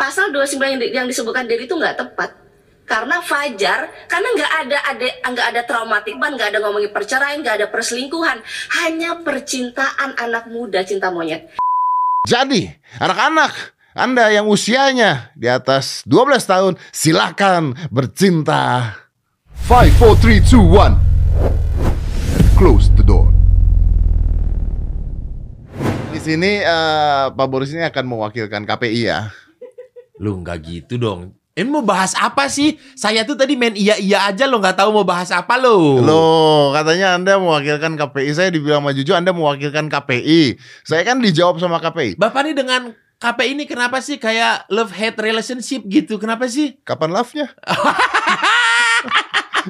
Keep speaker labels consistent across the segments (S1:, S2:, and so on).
S1: pasal 29 yang, di- yang disebutkan Dedi itu nggak tepat. Karena Fajar, karena nggak ada ada nggak ada traumatik ban, nggak ada ngomongin perceraian, nggak ada perselingkuhan, hanya percintaan anak muda cinta monyet.
S2: Jadi, anak-anak, Anda yang usianya di atas 12 tahun, silakan bercinta.
S3: 5, 4, 3, 2, 1. Close the door.
S2: Di sini eh, Pak Boris ini akan mewakilkan KPI ya.
S4: Lu nggak gitu dong. Ini mau bahas apa sih? Saya tuh tadi main iya-iya aja lo nggak tahu mau bahas apa lo.
S2: Loh, katanya Anda mewakilkan KPI. Saya dibilang sama Juju Anda mewakilkan KPI. Saya kan dijawab sama KPI.
S4: Bapak nih dengan KPI ini kenapa sih kayak love hate relationship gitu? Kenapa sih?
S2: Kapan love-nya?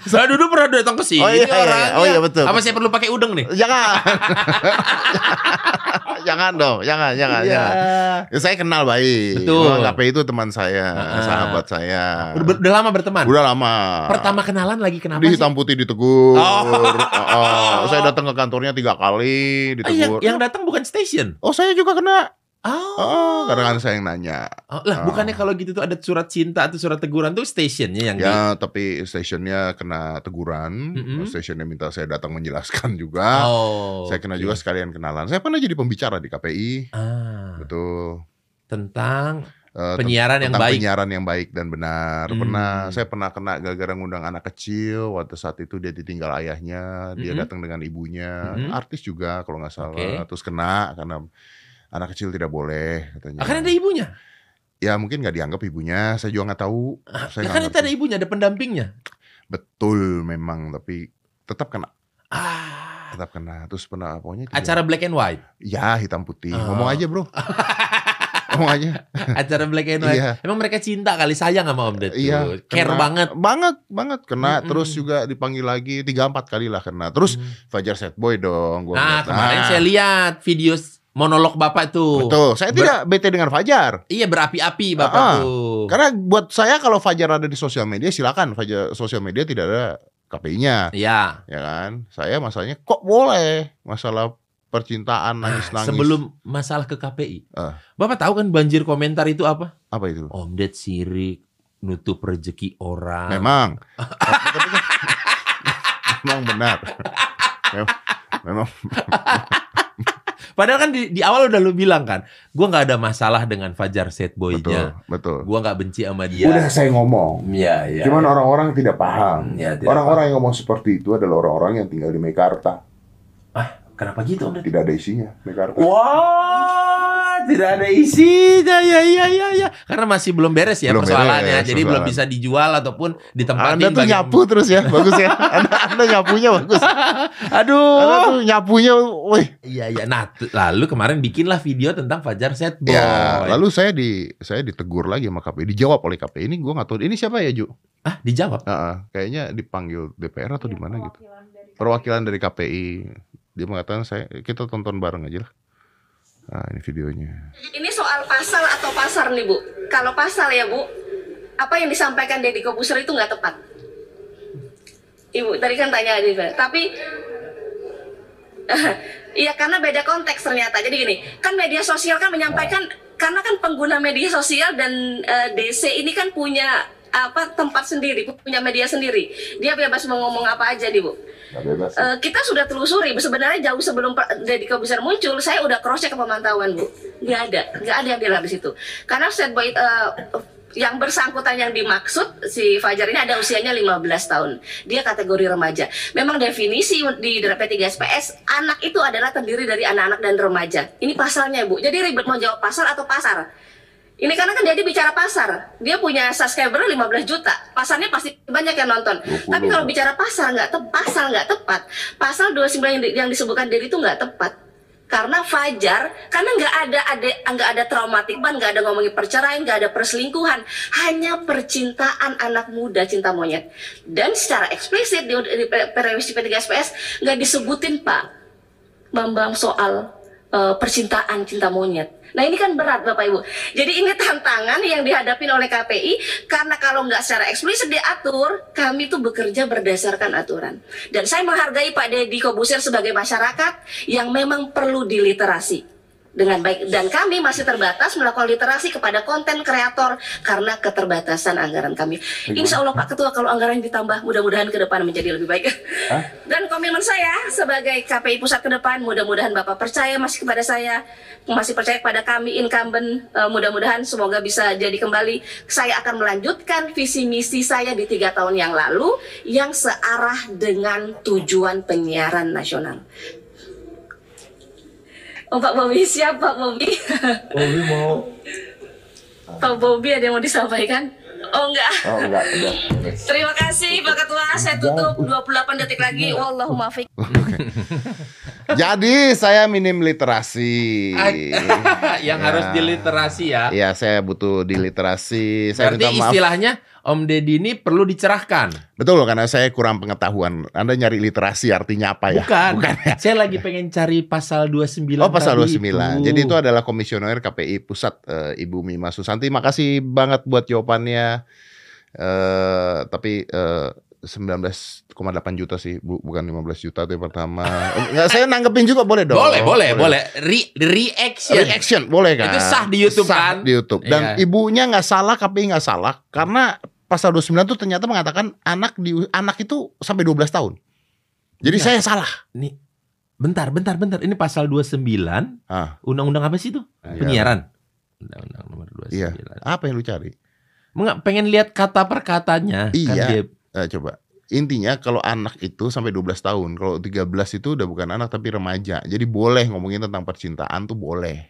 S4: Saya dulu pernah datang ke sini
S2: Oh iya, iya, iya. Oh iya, betul.
S4: Apa saya perlu pakai udeng nih?
S2: Jangan. jangan dong, jangan, jangan,
S4: Iya.
S2: jangan. Ya, saya kenal baik.
S4: Betul.
S2: Memang KPI itu teman saya,
S4: Ah.
S2: sahabat saya.
S4: Udah, udah lama berteman.
S2: Udah lama.
S4: Pertama kenalan lagi kenapa
S2: di
S4: sih?
S2: hitam putih ditegur.
S4: Oh.
S2: Oh, Saya datang ke kantornya tiga kali
S4: Ah, yang,
S2: ditegur.
S4: yang datang bukan station.
S2: Oh, saya juga kena.
S4: Oh.
S2: Oh, kadang kan saya yang nanya.
S4: Oh, lah,
S2: Ah.
S4: bukannya kalau gitu tuh ada surat cinta atau surat teguran tuh stationnya yang di...
S2: Ya, tapi stationnya kena teguran.
S4: Mm-mm.
S2: Stationnya minta saya datang menjelaskan juga.
S4: Oh.
S2: saya kena
S4: oke.
S2: juga sekalian kenalan. Saya pernah jadi pembicara di KPI.
S4: Ah,
S2: Betul.
S4: tentang
S2: Eh,
S4: penyiaran yang
S2: tentang
S4: baik.
S2: penyiaran yang baik dan benar.
S4: Hmm.
S2: Pernah saya pernah kena gara-gara ngundang anak kecil waktu saat itu dia ditinggal ayahnya, dia
S4: Mhm.
S2: datang dengan ibunya,
S4: Mhm.
S2: artis juga kalau nggak salah,
S4: Oke.
S2: terus kena karena anak kecil tidak boleh katanya.
S4: Akan ada ibunya.
S2: Ya mungkin nggak dianggap ibunya, saya juga nggak tahu. Saya
S4: Lah
S2: nggak
S4: kan ada ibunya, ada pendampingnya.
S2: Betul memang, tapi tetap kena,
S4: Ah.
S2: tetap kena. Terus pernah pokoknya tiga-
S4: Acara black and white.
S2: ya hitam putih.
S4: Oh.
S2: Ngomong aja bro, ngomong aja.
S4: Acara black and white.
S2: Iya.
S4: Emang mereka cinta kali sayang sama Om Ded.
S2: Iya,
S4: Care
S2: kena.
S4: banget.
S2: banget, banget kena.
S4: Mm-mm.
S2: Terus juga dipanggil lagi tiga empat kali lah kena. Terus
S4: Hmm.
S2: Fajar Set Boy dong. Gua
S4: Nah, kemarin
S2: Nah,
S4: saya lihat video monolog Bapak tuh.
S2: Betul, saya
S4: Ber-
S2: tidak bete dengan Fajar.
S4: Iya, berapi-api Bapak
S2: Ah,
S4: tuh.
S2: Karena buat saya kalau Fajar ada di sosial media silakan. Fajar sosial media tidak ada KPI-nya,
S4: Iya.
S2: ya kan? Saya masalahnya kok boleh masalah percintaan nangis-nangis.
S4: Sebelum masalah ke KPI.
S2: Ah.
S4: Bapak tahu kan banjir komentar itu apa?
S2: apa itu?
S4: Om Ded sirik, nutup rezeki orang.
S2: Memang. Kan- memang benar. Mem- Memang
S4: Padahal kan di, di awal udah lu bilang kan, gua nggak ada masalah dengan Fajar Set
S2: betul,
S4: Boy-nya.
S2: betul.
S4: Gua nggak benci sama dia.
S3: Udah saya ngomong.
S4: Iya, iya.
S3: Cuman
S4: iya.
S3: orang-orang tidak paham.
S4: Ya, tidak
S3: Orang-orang yang ngomong seperti itu adalah orang-orang yang tinggal di Mekarta.
S4: Kenapa gitu Om?
S3: Tidak ada isinya Mekarta.
S4: Wah, tidak ada isinya ya ya ya ya. Karena masih belum beres ya
S2: Belum
S4: persoalannya.
S2: beres,
S4: Jadi belum
S2: persoalan.
S4: bisa dijual ataupun ditempatin
S2: Anda tuh
S4: bagian-
S2: nyapu terus ya, bagus ya. Anda, anda nyapunya bagus. Anda
S4: Aduh.
S2: tuh nyapunya, wih.
S4: Iya iya. Nah, lalu kemarin bikinlah video tentang Fajar Set Boy.
S2: Ya, lalu saya di saya ditegur lagi sama KPI, dijawab oleh KPI. Ini gua nggak tahu. Ini siapa ya Ju?
S4: ah dijawab.
S2: Heeh, kayaknya dipanggil DPR atau di mana gitu. Perwakilan dari KPI. Dia mengatakan saya kita tonton bareng aja lah. Nah, ini videonya.
S1: Ini soal pasal atau pasar nih Bu. Kalau pasal ya Bu, apa yang disampaikan Deddy Kobuser itu nggak tepat. Ibu tadi kan tanya Deddy, tapi Iya karena beda konteks ternyata. Jadi gini, kan media sosial kan menyampaikan karena kan pengguna media sosial dan eh, DC ini kan punya apa tempat sendiri, punya media sendiri. Dia bebas mau ngomong apa aja nih bu.
S3: Bebas.
S1: Eh, kita sudah telusuri. Sebenarnya jauh sebelum Deddy Kobuser muncul saya udah cross check ke pemantauan bu. Nggak ada. Nggak ada yang bilang di situ. Karena set boy eh, yang bersangkutan yang dimaksud si Fajar ini ada usianya 15 tahun. Dia kategori remaja. Memang definisi di DP 3 SPS anak itu adalah terdiri dari anak-anak dan remaja. Ini pasalnya bu. Jadi ribet mau jawab pasal atau pasar ini karena kan dia bicara pasar, dia punya subscriber 15 juta, pasarnya pasti banyak yang nonton.
S3: 20.
S1: Tapi kalau bicara pasar nggak tepat, pasal nggak tepat, pasal 29 yang, di- yang disebutkan dari itu nggak tepat. Karena Fajar, karena nggak ada ada nggak ada traumatik ban, nggak ada ngomongin perceraian, nggak ada perselingkuhan, hanya percintaan anak muda cinta monyet. Dan secara eksplisit di, di revisi P3 SPS nggak disebutin Pak Bambang soal eh, percintaan cinta monyet. Nah ini kan berat Bapak Ibu. Jadi ini tantangan yang dihadapi oleh KPI karena kalau nggak secara eksplisit diatur, kami tuh bekerja berdasarkan aturan. Dan saya menghargai Pak Deddy Kobuser sebagai masyarakat yang memang perlu diliterasi. Dengan baik dan kami masih terbatas melakukan literasi kepada konten kreator karena keterbatasan anggaran kami. Insya Allah Pak Ketua kalau anggaran ditambah mudah-mudahan ke depan menjadi lebih baik. Dan komitmen saya sebagai KPI pusat ke depan mudah-mudahan Bapak percaya masih kepada saya, masih percaya kepada kami incumbent. Eh, mudah-mudahan semoga bisa jadi kembali. Saya akan melanjutkan visi misi saya di tiga tahun yang lalu yang searah dengan tujuan penyiaran nasional. Oh Pak Bobi siap Pak Bobi.
S5: Bobi mau
S1: Pak Bobi ada yang mau disampaikan? Oh enggak.
S5: Oh enggak, udah.
S1: Terima kasih Pak Ketua. Saya tutup 28 detik lagi. Wallahumma fiq.
S2: Jadi saya minim literasi.
S4: yang harus diliterasi ya.
S2: Ya, saya butuh diliterasi. Saya
S4: Berarti
S2: minta maaf.
S4: istilahnya Om Deddy ini perlu dicerahkan.
S2: Betul karena saya kurang pengetahuan. Anda nyari literasi artinya apa ya?
S4: Bukan.
S2: Bukan ya?
S4: Saya lagi pengen cari pasal 29
S2: Oh pasal
S4: tadi
S2: 29.
S4: itu.
S2: Jadi itu adalah komisioner KPI pusat eh, Ibu Mima Susanti. Makasih banget buat jawabannya. Eh tapi eh 19,8 juta sih, Bu, bukan 15 juta itu yang pertama. Enggak, saya nanggepin juga boleh dong.
S4: boleh, boleh, boleh. Re- reaction.
S2: Reaction boleh kan?
S4: Itu sah di YouTube,
S2: Sah
S4: kan?
S2: di YouTube. Dan
S4: Iya.
S2: ibunya nggak salah, KPI nggak salah karena pasal 29 itu ternyata mengatakan anak di anak itu sampai 12 tahun. Jadi
S4: Iya.
S2: saya salah.
S4: Nih. Bentar, bentar, bentar. Ini pasal 29.
S2: Ah,
S4: Undang-undang apa sih itu?
S2: Iya.
S4: Penyiaran. Undang-undang nomor 29.
S2: iya. Apa yang lu cari?
S4: Enggak, pengen lihat kata per katanya. Kan
S2: Iya.
S4: dia
S2: Eh, coba. Intinya kalau anak itu sampai 12 tahun, kalau 13 itu udah bukan anak tapi remaja. Jadi boleh ngomongin tentang percintaan tuh boleh.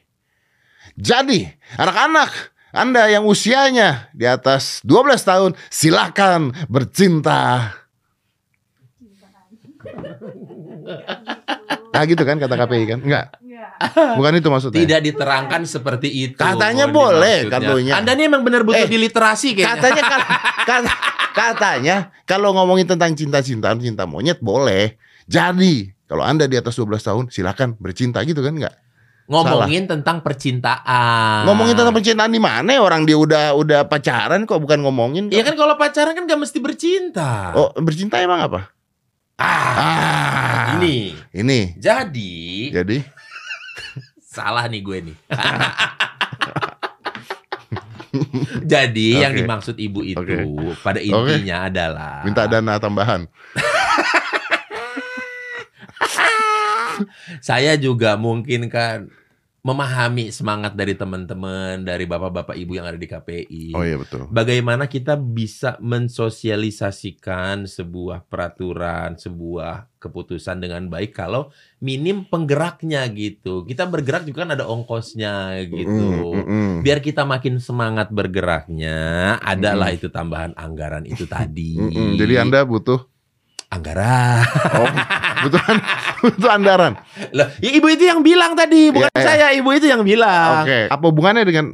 S2: Jadi, anak-anak Anda yang usianya di atas 12 tahun, silakan bercinta. Nah gitu kan kata KPI kan? Enggak. Bukan itu maksudnya.
S4: tidak diterangkan seperti itu.
S2: Katanya
S4: Mohon
S2: boleh, katanya.
S4: Anda ini emang benar butuh
S2: Eh,
S4: diliterasi kayaknya.
S2: Katanya kan kata, katanya kalau ngomongin tentang cinta-cintaan, cinta monyet boleh. Jadi, kalau Anda di atas 12 tahun silakan bercinta gitu kan enggak?
S4: ngomongin tentang percintaan.
S2: Ngomongin tentang percintaan di mana orang dia udah udah pacaran kok bukan ngomongin.
S4: Iya kan kalau pacaran kan gak mesti bercinta.
S2: Oh, bercinta emang apa?
S4: Ah,
S2: Ah.
S4: ini.
S2: Ini.
S4: Jadi
S2: Jadi
S4: salah nih gue nih. Jadi yang
S2: Oke.
S4: dimaksud ibu itu
S2: Oke.
S4: pada intinya adalah
S2: minta dana tambahan.
S4: saya juga mungkin kan memahami semangat dari teman-teman dari bapak-bapak ibu yang ada di KPI.
S2: Oh iya betul.
S4: Bagaimana kita bisa mensosialisasikan sebuah peraturan, sebuah keputusan dengan baik kalau minim penggeraknya gitu. Kita bergerak juga kan ada ongkosnya gitu.
S2: Mm, mm, mm.
S4: Biar kita makin semangat bergeraknya, adalah
S2: Mm.
S4: itu tambahan anggaran itu tadi.
S2: Mm, mm. Jadi Anda butuh
S4: anggaran.
S2: oh, butuh butuh andaran.
S4: Loh, ya ibu itu yang bilang tadi, bukan
S2: Iya, iya.
S4: saya. Ibu itu yang bilang.
S2: Oke, apa hubungannya dengan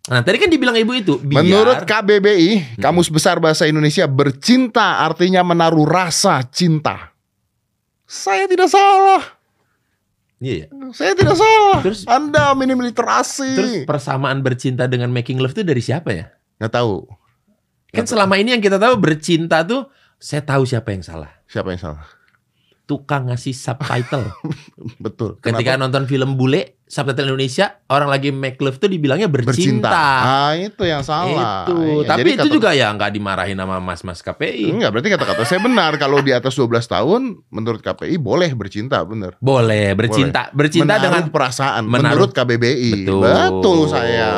S4: Nah, tadi kan dibilang ibu itu biar
S2: Menurut KBBI, Kamus Besar Bahasa Indonesia, bercinta artinya menaruh rasa cinta. Saya tidak salah.
S4: Iya, iya.
S2: Saya tidak salah.
S4: Terus-
S2: Anda minim literasi.
S4: Terus persamaan bercinta dengan making love itu dari siapa ya?
S2: Nggak tahu
S4: Kan selama ini yang kita tahu bercinta tuh saya tahu siapa yang salah.
S2: siapa yang salah.
S4: Tukang ngasih subtitle.
S2: Betul.
S4: Ketika
S2: Kenapa?
S4: nonton film bule, subtitle Indonesia, orang lagi make love tuh dibilangnya bercinta.
S2: bercinta. Ah, itu yang salah.
S4: Itu.
S2: Iya,
S4: Tapi itu
S2: kata-
S4: juga ya nggak dimarahin sama mas-mas KPI.
S2: Enggak, berarti kata-kata saya benar. Kalau di atas 12 tahun, menurut KPI boleh bercinta, benar.
S4: Boleh bercinta, bercinta
S2: Menaruh
S4: dengan
S2: perasaan
S4: menaruh-
S2: menurut KBBI.
S4: betul.
S2: Betul saya.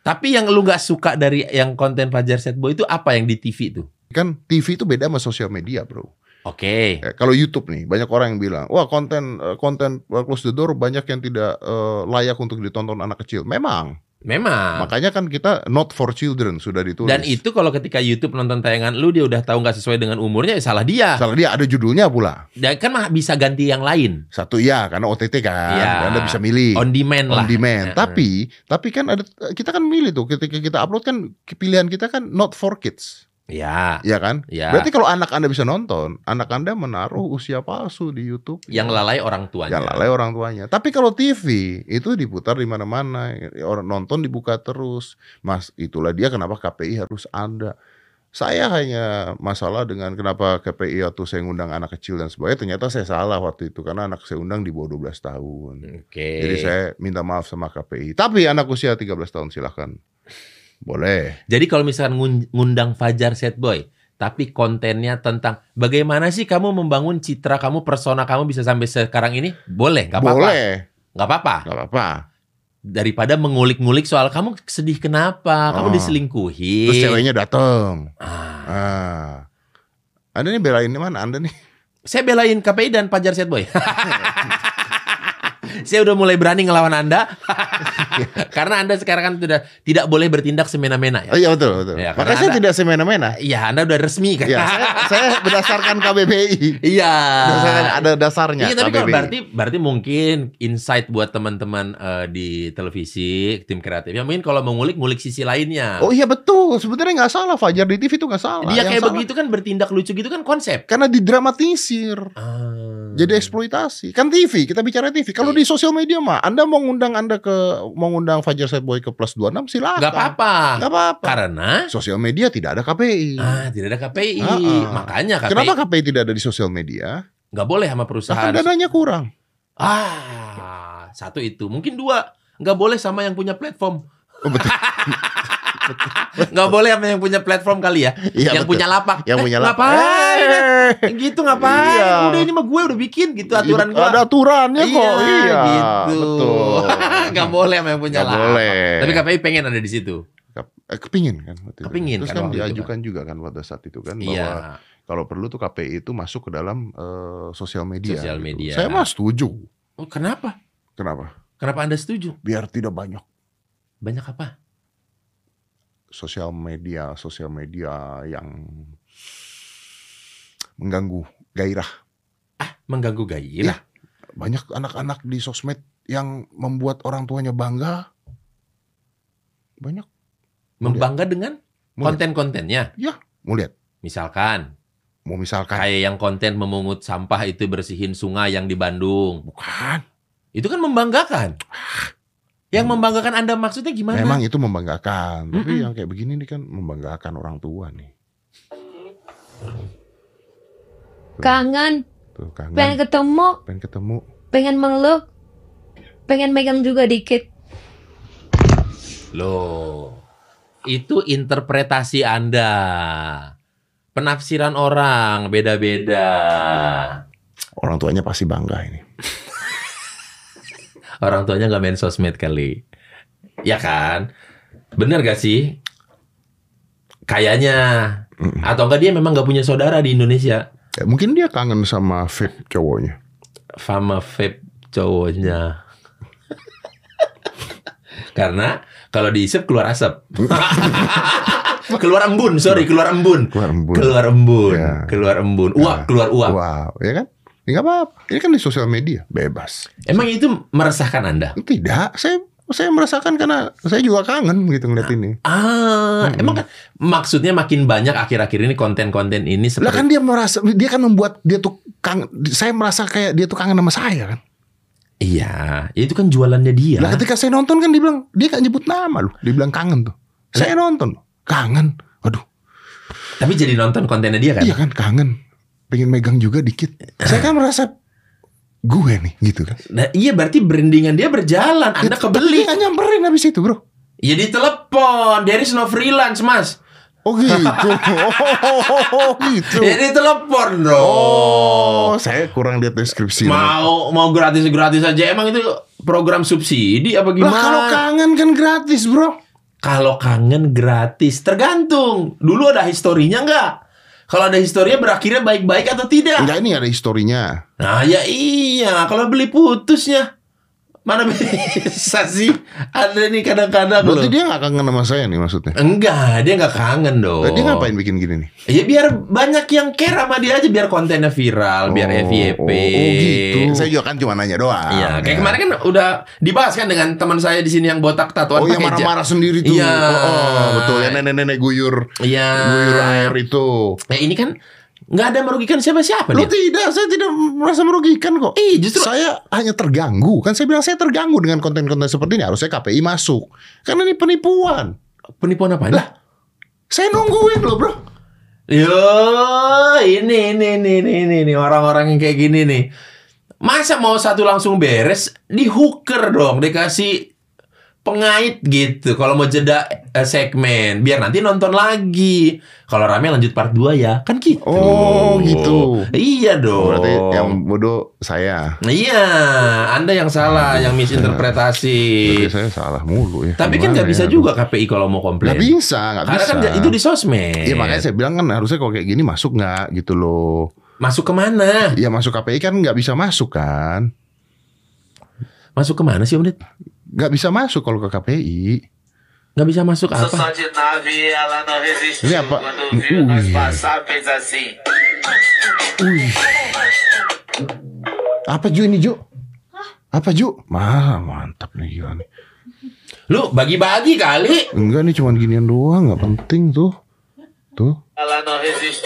S4: Tapi yang lu nggak suka dari yang konten Fajar Setboy itu apa yang di TV tuh?
S2: Kan TV itu beda sama sosial media, Bro.
S4: Oke.
S2: Eh, kalau YouTube nih, banyak orang yang bilang, wah konten eh, konten eh, close the door banyak yang tidak eh, layak untuk ditonton anak kecil. Memang,
S4: Memang.
S2: makanya kan kita not for children sudah ditulis.
S4: Dan itu kalau ketika YouTube nonton tayangan lu dia udah tahu nggak sesuai dengan umurnya ya salah dia.
S2: salah dia ada judulnya pula.
S4: Dan kan mah bisa ganti yang lain.
S2: Satu ya, karena OTT kan,
S4: Iya.
S2: Anda bisa milih.
S4: On demand
S2: on
S4: lah.
S2: demand.
S4: Ya.
S2: Tapi tapi kan ada kita kan milih tuh ketika kita upload kan pilihan kita kan not for kids.
S4: Ya,
S2: Ya kan?
S4: ya.
S2: Berarti kalau anak Anda bisa nonton, anak Anda menaruh usia palsu di YouTube.
S4: yang lalai orang tuanya.
S2: Yang lalai orang tuanya. Tapi kalau TV itu diputar di mana-mana, orang nonton dibuka terus. Mas, itulah dia kenapa KPI harus ada. Saya hanya masalah dengan kenapa KPI waktu saya ngundang anak kecil dan sebagainya. Ternyata saya salah waktu itu karena anak saya undang di bawah 12 tahun.
S4: Oke.
S2: Jadi saya minta maaf sama KPI. Tapi anak usia 13 tahun silahkan. Boleh.
S4: Jadi kalau misalkan ngun- ngundang Fajar Set Boy, tapi kontennya tentang bagaimana sih kamu membangun citra kamu, persona kamu bisa sampai sekarang ini, boleh, nggak apa-apa.
S2: Boleh.
S4: Nggak apa-apa.
S2: Gak apa-apa.
S4: Daripada mengulik-ngulik soal kamu sedih kenapa, kamu
S2: Oh.
S4: diselingkuhi.
S2: Terus ceweknya dateng.
S4: Ah.
S2: Ah. Anda nih belain mana? Anda nih.
S4: Saya belain KPI dan Fajar Set Boy. Saya udah mulai berani ngelawan Anda. Karena Anda sekarang kan sudah tidak boleh bertindak semena-mena ya.
S2: Oh iya betul betul.
S4: Ya,
S2: Makanya saya
S4: Anda-
S2: tidak semena-mena.
S4: Iya, Anda udah resmi kan?
S2: Ya, saya, saya berdasarkan KBBI.
S4: Iya.
S2: Berdasarkan ada dasarnya.
S4: Iya, tapi kalau
S2: KBBI.
S4: berarti berarti mungkin insight buat teman-teman eh, di televisi, tim kreatif. Ya mungkin kalau mengulik ngulik sisi lainnya.
S2: Oh iya betul. Sebenarnya nggak salah Fajar di TV itu nggak salah.
S4: Dia
S2: Yang
S4: kayak
S2: salah-
S4: begitu kan bertindak lucu gitu kan konsep.
S2: Karena didramatisir.
S4: Ah.
S2: Jadi eksploitasi. Kan TV, kita bicara TV. Kalau di sosial media mah, Anda mau ngundang Anda ke mau ngundang Fajar Sad Boy ke plus 26 silakan.
S4: nggak apa-apa.
S2: Nggak apa-apa.
S4: Karena
S2: Sosial media tidak ada KPI.
S4: ah tidak ada KPI.
S2: Ah, ah.
S4: Makanya KPI
S2: Kenapa KPI tidak ada di sosial media?
S4: nggak boleh sama perusahaan.
S2: kan dananya kurang.
S4: Ah, satu itu. Mungkin dua. Nggak boleh sama yang punya platform.
S2: Oh, betul.
S4: Nggak boleh sama yang punya platform kali ya.
S2: Iya,
S4: yang
S2: betul.
S4: punya lapak.
S2: Yang
S4: Eh,
S2: punya lapak.
S4: Ngapain?
S2: Eh,
S4: gitu ngapain?
S2: Iya.
S4: Udah ini mah gue udah bikin gitu aturan gue.
S2: Ada aturannya kok. Iya,
S4: gitu.
S2: betul.
S4: Nggak boleh sama yang punya
S2: Nggak
S4: lapak.
S2: boleh.
S4: Tapi KPI pengen ada di situ.
S2: Eh, Kepingin kan waktu itu.
S4: Kepingin
S2: Terus
S4: kan
S2: kan, diajukan juga kan pada saat itu kan bahwa
S4: Iya.
S2: kalau perlu tuh KPI itu masuk ke dalam eh, sosial media.
S4: Sosial
S2: gitu.
S4: media.
S2: Saya mah setuju.
S4: Oh, kenapa?
S2: Kenapa?
S4: Kenapa Anda setuju?
S2: Biar tidak banyak
S4: Banyak apa?
S2: Sosial media, sosial media yang mengganggu gairah.
S4: Mengganggu gairah.
S2: Banyak anak-anak di sosmed yang membuat orang tuanya bangga. Banyak.
S4: Membangga dengan konten-kontennya.
S2: Mau lihat?
S4: Misalkan
S2: Mau misalkan?
S4: kayak yang konten memungut sampah itu bersihin sungai yang di Bandung.
S2: Bukan.
S4: Itu kan membanggakan. Yang membanggakan Anda maksudnya gimana?
S2: Memang itu membanggakan. Tapi
S4: Mm-mm.
S2: yang kayak begini nih kan membanggakan orang tua nih.
S6: Kangen,
S2: Tuh kangen.
S6: pengen ketemu,
S2: pengen ketemu.
S6: pengen meluk, pengen megang juga dikit.
S4: Loh, itu interpretasi Anda. Penafsiran orang beda-beda.
S2: Orang tuanya pasti bangga ini.
S4: Orang tuanya nggak main sosmed kali. Ya kan? Bener gak sih? Kayaknya.
S2: Mm.
S4: Atau enggak dia memang nggak punya saudara di Indonesia.
S2: Ya, mungkin dia kangen sama vape cowoknya.
S4: Fama vape cowoknya. Karena kalau diisep keluar asap. keluar embun, sorry, keluar embun.
S2: Keluar embun.
S4: Keluar embun,
S2: Ya.
S4: keluar embun. Uap,
S2: Ya.
S4: keluar uap.
S2: Wow, ya kan? Ya nggak apa-apa. Ini kan di sosial media, bebas.
S4: Emang itu meresahkan Anda?
S2: Tidak, saya saya merasakan karena saya juga kangen gitu ngeliat ini.
S4: Ah,
S2: Mm-mm.
S4: emang kan maksudnya makin banyak akhir-akhir ini konten-konten ini
S2: Lah
S4: seperti
S2: kan dia merasa dia kan membuat dia tuh kangen. Saya merasa kayak dia tuh kangen sama saya kan.
S4: Iya, itu kan jualannya dia.
S2: Lah ketika saya nonton kan dia bilang dia kan nyebut nama loh. Dia bilang kangen tuh. Saya nonton, kangen. Waduh,
S4: Tapi jadi nonton kontennya dia kan?
S2: iya kan kangen. Pengen megang juga dikit. Saya kan merasa gue nih gitu kan.
S4: Nah, iya berarti brandingan dia berjalan. Anda
S2: Tapi
S4: kebeli.
S2: Nggak nyamperin habis itu bro.
S4: Ya ditelepon. There is no freelance, Mas.
S2: Oh gitu. Oh, gitu.
S4: Ya ditelepon dong.
S2: Oh, saya kurang lihat deskripsi.
S4: Mau mau gratis-gratis aja. Emang itu program subsidi apa
S2: Lah
S4: gimana?
S2: kalau kangen kan gratis, Bro.
S4: Kalau kangen gratis, tergantung. Dulu ada historinya nggak? Kalau ada historinya berakhirnya baik-baik atau tidak?
S2: Enggak ini ada historinya.
S4: Nah ya iya, kalau beli putusnya mana bisa sih? Ada nih kadang-kadang loh.
S2: Berarti dia nggak kangen sama saya nih maksudnya.
S4: Enggak, dia nggak kangen dong.
S2: Lah, Dia ngapain bikin gini nih?
S4: Ya biar banyak yang care sama dia aja, biar kontennya viral, biar
S2: Oh,
S4: FYP.
S2: Oh, oh, gitu. Saya juga kan cuma nanya doang.
S4: Iya, kayak
S2: Ya.
S4: kemarin kan udah dibahas kan dengan teman saya di sini yang botak tatuan
S2: Oh yang marah-marah sendiri tuh.
S4: Iya.
S2: Oh, oh, betul. Ya nenek-nenek guyur
S4: Iya.
S2: guyur air itu.
S4: Nah ini kan nggak ada merugikan siapa-siapa
S2: Lo
S4: dia.
S2: tidak, saya tidak merasa merugikan kok.
S4: Ih, justru
S2: Saya hanya terganggu. Kan saya bilang saya terganggu dengan konten-konten seperti ini. Harusnya KPI masuk. Karena ini penipuan.
S4: penipuan apa? Lah,
S2: Saya nungguin loh bro.
S4: Yo, ini ini ini ini ini, ini orang-orang yang kayak gini nih. Masa mau satu langsung beres, di hooker dong, dikasih pengait gitu. Kalau mau jeda eh, segmen, biar nanti nonton lagi. Kalau rame lanjut part 2 ya, kan gitu.
S2: Oh, gitu.
S4: Iya dong.
S2: Berarti yang bodoh saya.
S4: Iya, Anda yang salah, yang misinterpretasi.
S2: Berarti saya salah mulu ya.
S4: Tapi kan nggak bisa
S2: ya?
S4: juga KPI kalau mau komplain.
S2: Nggak bisa, nggak
S4: Karena
S2: bisa.
S4: kan nggak- itu di sosmed.
S2: Iya makanya saya bilang kan harusnya kalau kayak gini masuk nggak gitu loh.
S4: Masuk ke mana?
S2: Ya masuk KPI kan nggak bisa masuk kan.
S4: Masuk ke mana sih Om Ded?
S2: Nggak bisa masuk kalau ke KPI.
S4: Nggak bisa masuk apa?
S2: Ini apa?
S7: Assim.
S2: Apa Ju ini Ju? Apa Ju? Mah mantap nih gila nih.
S4: Lu bagi-bagi kali.
S2: Enggak nih cuman ginian doang nggak penting tuh. Tuh.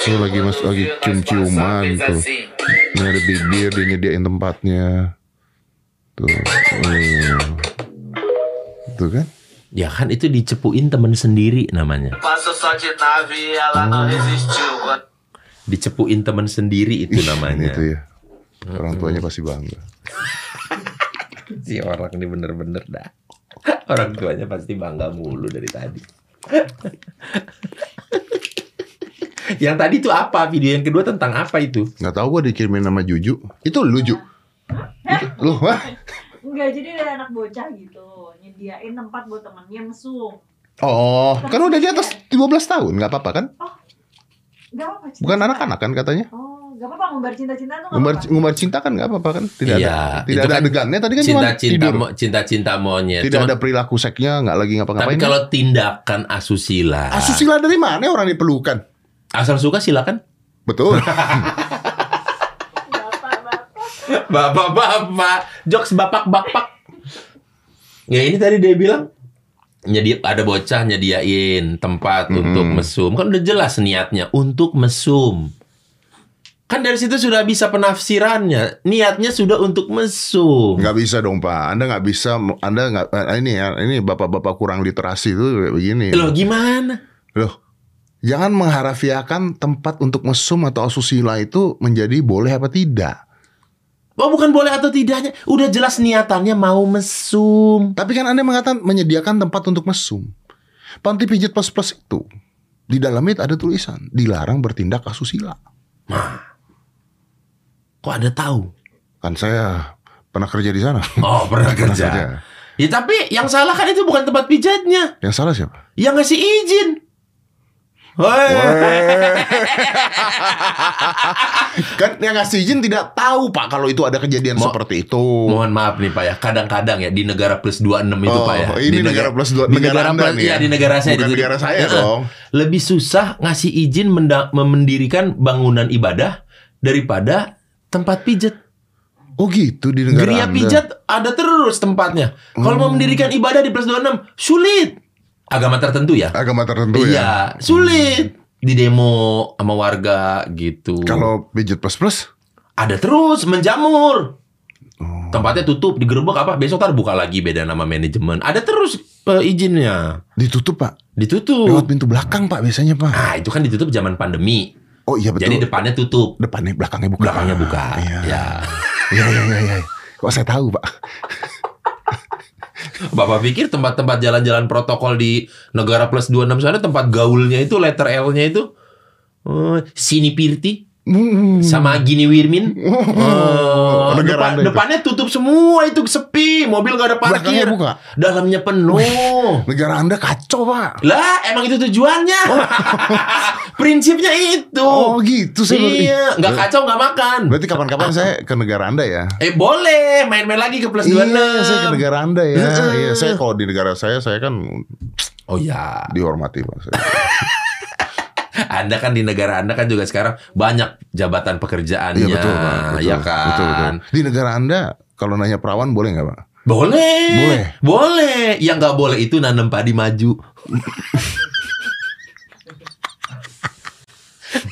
S2: Tuh lagi mas lagi cium-ciuman tuh. Ini ada bibir dia nyediain tempatnya. Tuh. Tuh. Tuh kan?
S4: Ya kan itu dicepuin temen sendiri namanya.
S7: Quando
S4: Dicepuin temen sendiri itu namanya.
S2: Gitu ya. Orang tuanya pasti bangga.
S4: Si orang ini bener-bener dah. Orang tuanya pasti bangga mulu dari tadi. yang tadi itu apa? Video yang kedua tentang apa itu?
S2: Nggak tahu gua dikirimin nama Juju. Itu lu Ju. Itu, lu.
S8: Enggak, jadi ada anak bocah gitu Nyediain tempat buat temennya mesum
S2: Oh, kan udah di atas 15 tahun, nggak apa-apa kan?
S8: Gak apa-apa cinta-
S2: Bukan anak-anak kan katanya?
S8: Oh, gak apa-apa ngumbar cinta-cinta tuh gak
S2: Ngumbar,
S8: apa-apa
S2: ngumbar cinta kan nggak apa-apa kan? Tidak
S4: Iya,
S2: ada, tidak ada
S4: kan
S2: adegannya. Tadi kan cuma
S4: Cinta-cinta
S2: tidur.
S4: mo- cinta-cinta monyet.
S2: Tidak
S4: Cuman-
S2: ada perilaku seksnya, nggak lagi
S4: tapi
S2: ngapa-ngapain.
S4: kalau tindakan asusila.
S2: Asusila dari mana orang dipelukan?
S4: Asal suka silakan.
S2: Betul.
S8: Bapak-bapak
S4: Bapak-bapak, jokes bapak-bapak. Ya ini tadi dia bilang nyedi ada bocah nyediain tempat
S2: Hmm.
S4: untuk mesum. Kan udah jelas niatnya untuk mesum. Kan dari situ sudah bisa penafsirannya. Niatnya sudah untuk mesum.
S2: Nggak bisa dong Pak. Anda nggak bisa. Anda nggak. eh, Ini ya. Ini bapak-bapak kurang literasi itu begini.
S4: Loh gimana?
S2: Loh, jangan mengharafiakan tempat untuk mesum atau asusila itu menjadi boleh apa tidak.
S4: Oh bukan boleh atau tidaknya. Udah jelas niatannya mau mesum.
S2: Tapi kan Anda mengatakan menyediakan tempat untuk mesum. Panti pijat plus plus itu di dalamnya ada tulisan dilarang bertindak asusila.
S4: Kok ada tahu?
S2: Kan saya pernah kerja di sana.
S4: Oh pernah
S2: Pernah
S4: kerja.
S2: kerja.
S4: Ya tapi yang salah kan itu bukan tempat pijatnya.
S2: Yang salah siapa?
S4: Yang ngasih izin.
S2: Kan yang ngasih izin tidak tahu Pak kalau itu ada kejadian
S4: Mo-
S2: seperti itu.
S4: Mohon maaf nih Pak ya, kadang-kadang ya di negara plus 26 itu
S2: Oh,
S4: Pak ya.
S2: ini
S4: Di
S2: negara plus dua-
S4: di
S2: negara Anda nih
S4: iya,
S2: ya?
S4: di negara saya
S2: Bukan
S4: di-
S2: negara saya dong.
S4: Lebih susah ngasih izin mendirikan bangunan ibadah daripada tempat pijat.
S2: Oh gitu di negara
S4: Geria
S2: Anda.
S4: pijat ada terus tempatnya. Kalau mau mendirikan ibadah di plus 26 sulit. Agama tertentu ya.
S2: agama tertentu ya.
S4: Iya, sulit. Di demo sama warga gitu.
S2: Kalau pijat plus plus
S4: ada terus menjamur.
S2: Oh.
S4: Tempatnya tutup, digerebek apa? Besok tar buka lagi beda nama manajemen. Ada terus eh, izinnya.
S2: ditutup Pak.
S4: Ditutup.
S2: Lewat pintu belakang Pak biasanya Pak.
S4: Nah, itu kan ditutup zaman pandemi.
S2: Oh iya betul.
S4: Jadi depannya tutup,
S2: depannya belakangnya buka.
S4: belakangnya buka.
S2: Iya.
S4: Ya.
S2: Iya iya iya. iya. Kok saya tahu Pak?
S4: Bapak pikir tempat-tempat jalan-jalan protokol di negara plus 26 sana tempat gaulnya itu letter L-nya itu? Eh, Sini Pirti
S2: Hmm.
S4: sama Gini Wirmin.
S2: Oh, negara
S4: depan- depannya tutup semua itu sepi, mobil gak ada
S2: Belakangnya
S4: parkir.
S2: buka.
S4: Dalamnya penuh.
S2: Negara Anda kacau Pak.
S4: Lah, emang itu tujuannya. Prinsipnya itu.
S2: Oh gitu baru-
S4: iya, nggak kacau nggak makan.
S2: Berarti kapan-kapan saya ke negara Anda ya?
S4: Eh boleh, main-main lagi ke plus 26.
S2: Iya, saya ke negara Anda ya. Iya, saya kalau di negara saya saya kan
S4: Oh ya,
S2: dihormati Pak.
S4: Anda kan di negara Anda kan juga sekarang banyak jabatan pekerjaannya,
S2: Iya betul Pak. Betul,
S4: ya kan?
S2: Betul, betul. Di negara Anda kalau nanya perawan boleh nggak Pak?
S4: Boleh,
S2: Boleh.
S4: boleh. Yang nggak boleh itu nanam padi maju.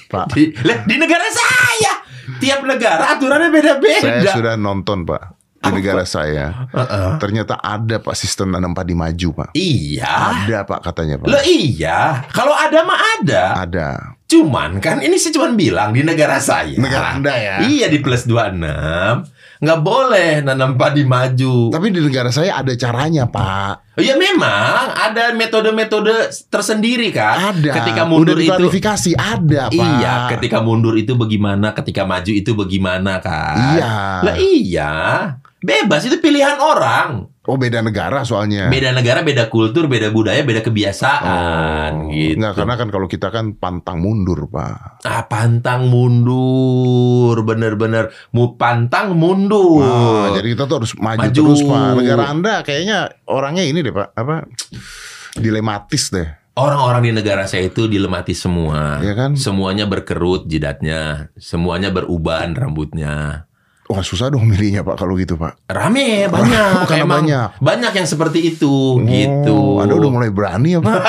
S2: Pak,
S4: Di, di negara saya, tiap negara aturannya beda-beda.
S2: saya sudah nonton Pak di negara saya.
S4: Heeh.
S2: Ternyata ada Pak sistem nanam padi maju Pak.
S4: Iya.
S2: Ada Pak katanya Pak.
S4: Lah iya, kalau ada mah ada.
S2: Ada.
S4: Cuman kan ini saya cuma bilang di negara saya.
S2: Negara Anda ya.
S4: Iya di plus 26 nggak boleh nanam padi maju.
S2: Tapi di negara saya ada caranya, Pak.
S4: Ya memang ada metode-metode tersendiri kan.
S2: Ada.
S4: Ketika mundur
S2: Udah
S4: itu
S2: ada, Pak.
S4: Iya, ketika mundur itu bagaimana, ketika maju itu bagaimana kan?
S2: Iya.
S4: Lah iya. Bebas itu pilihan orang.
S2: Oh, beda negara soalnya.
S4: Beda negara, beda kultur, beda budaya, beda kebiasaan
S2: Oh,
S4: gitu.
S2: Enggak, karena kan kalau kita kan pantang mundur, Pak.
S4: Ah, pantang mundur, bener-bener mau pantang mundur.
S2: Ah, jadi kita tuh harus maju,
S4: Maju.
S2: terus, Pak. Negara Anda kayaknya orangnya ini deh, Pak. Apa? Dilematis deh.
S4: Orang-orang di negara saya itu dilematis semua.
S2: Iya kan?
S4: Semuanya berkerut jidatnya, semuanya beruban rambutnya.
S2: Wah, susah dong milihnya, Pak, kalau gitu, Pak.
S4: Rame banyak,
S2: Karena
S4: emang
S2: banyak.
S4: banyak yang seperti itu, gitu.
S2: Oh, Anda udah mulai berani ya, Pak?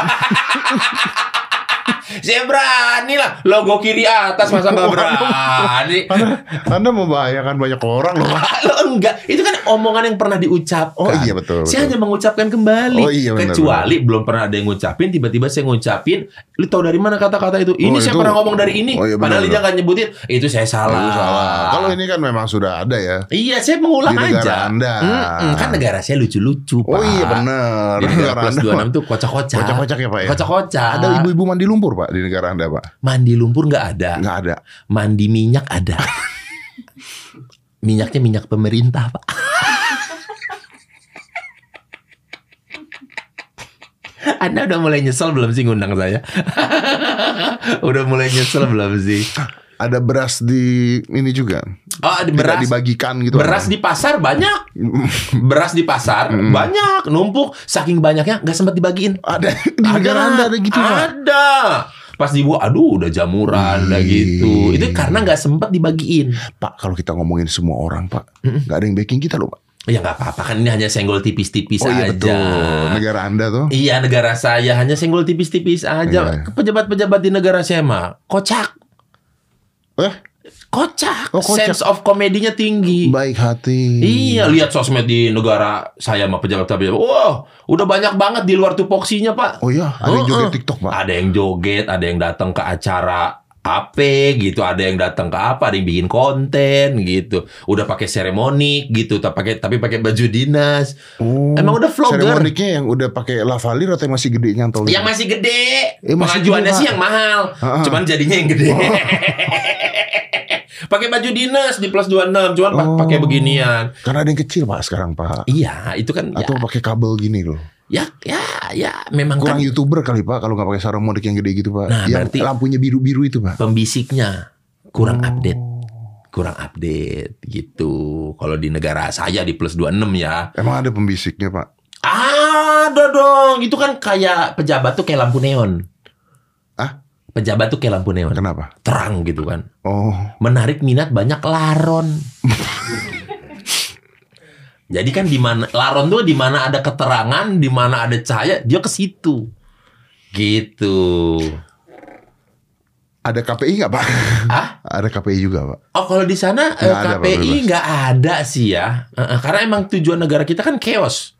S4: Saya berani lah, logo kiri atas masa nggak berani.
S2: Anda, Anda membahayakan banyak orang loh, Pak.
S4: Enggak, itu kan omongan yang pernah diucapkan.
S2: Oh, iya, betul,
S4: Saya
S2: betul.
S4: hanya mengucapkan kembali.
S2: Oh, iya, benar,
S4: Kecuali belum pernah ada yang ngucapin, tiba-tiba saya ngucapin. Lu tahu dari mana kata-kata itu? Ini
S2: Oh,
S4: saya
S2: itu-
S4: pernah ngomong dari ini.
S2: Oh, iya, benar,
S4: Padahal dia
S2: benar.
S4: nggak nyebutin. Itu saya salah.
S2: Itu salah. Kalau ini kan memang sudah ada ya.
S4: Iya, saya mengulang
S2: Di negara
S4: aja.
S2: Anda.
S4: Mm-mm, kan negara saya lucu-lucu, Pak.
S2: Oh iya benar.
S4: Di negara plus
S2: Anda
S4: 26 tuh kocak-kocak.
S2: Kocak-kocak ya, Pak ya.
S4: Kocak-kocak.
S2: Ada ibu-ibu mandi lumpur, Pak, di negara Anda, Pak?
S4: Mandi lumpur nggak ada.
S2: Nggak ada.
S4: Mandi minyak ada. Minyaknya minyak pemerintah, Pak. Anda udah mulai nyesel belum sih ngundang saya? udah mulai nyesel belum sih?
S2: Ada beras di ini juga.
S4: Oh,
S2: Tidak
S4: beras
S2: dibagikan gitu.
S4: beras di pasar banyak. Beras di pasar
S2: Mm.
S4: banyak, numpuk. Saking banyaknya nggak sempat dibagiin.
S2: ada di negara Anda ada gitu, Pak.
S4: Pas dibuat, aduh udah jamuran, udah gitu. Itu karena nggak sempat dibagiin.
S2: Pak, kalau kita ngomongin semua orang, Pak, nggak ada yang backing kita loh, Pak.
S4: Ya nggak apa-apa kan ini hanya senggol tipis-tipis
S2: Oh iya
S4: aja.
S2: betul. Negara Anda tuh.
S4: Iya negara saya hanya senggol tipis-tipis aja.
S2: Iya.
S4: Pejabat-pejabat di negara saya mah kocak,
S2: Eh,
S4: kocak.
S2: Oh, kocak.
S4: Sense of komedinya tinggi.
S2: baik hati.
S4: Iya, lihat sosmed di negara saya mah pejabat-pejabat. Wah, udah banyak banget di luar tupoksinya, Pak.
S2: Oh iya, ada yang
S4: Oh,
S2: joget
S4: oh.
S2: TikTok, Pak.
S4: Ada yang joget, ada yang datang ke acara apa gitu, ada yang datang ke apa, ada yang bikin konten gitu. Udah pakai seremoni gitu, tapi pakai tapi pakai baju dinas.
S2: Oh.
S4: Emang udah vlogger.
S2: Seremoniknya yang udah pakai lavalier atau yang masih gede nyantol?
S4: Yang masih gede.
S2: Eh, masih
S4: Pengajuannya
S2: gede,
S4: sih yang mahal.
S2: Ah, ah.
S4: Cuman jadinya yang gede. pakai baju dinas di plus 26, cuman
S2: Oh.
S4: pakai beginian.
S2: Karena ada yang kecil, Pak, sekarang, Pak.
S4: Iya, itu kan
S2: Atau
S4: ya,
S2: pakai kabel gini loh.
S4: ya ya ya memang
S2: Kurang
S4: kan
S2: youtuber kali pak kalau nggak pakai seremonik yang gede gitu pak.
S4: Nah,
S2: yang
S4: berarti-
S2: lampunya biru biru itu pak.
S4: pembisiknya kurang
S2: Oh.
S4: update. Kurang update gitu. Kalau di negara saya di plus 26 ya.
S2: Emang ada pembisiknya pak.
S4: Ada dong. Itu kan kayak pejabat tuh kayak lampu neon.
S2: Ah?
S4: Pejabat tuh kayak lampu neon.
S2: Kenapa?
S4: Terang gitu kan.
S2: Oh,
S4: menarik minat banyak laron. Jadi kan di mana laron tuh di mana ada keterangan, di mana ada cahaya, dia ke situ. Gitu.
S2: ada KPI nggak pak?
S4: Ah?
S2: ada KPI juga pak.
S4: Oh, kalau di sana eh,
S2: Nggak ada, Pak,
S4: KPI nggak ada sih ya. Eh, eh, karena emang tujuan negara kita kan chaos.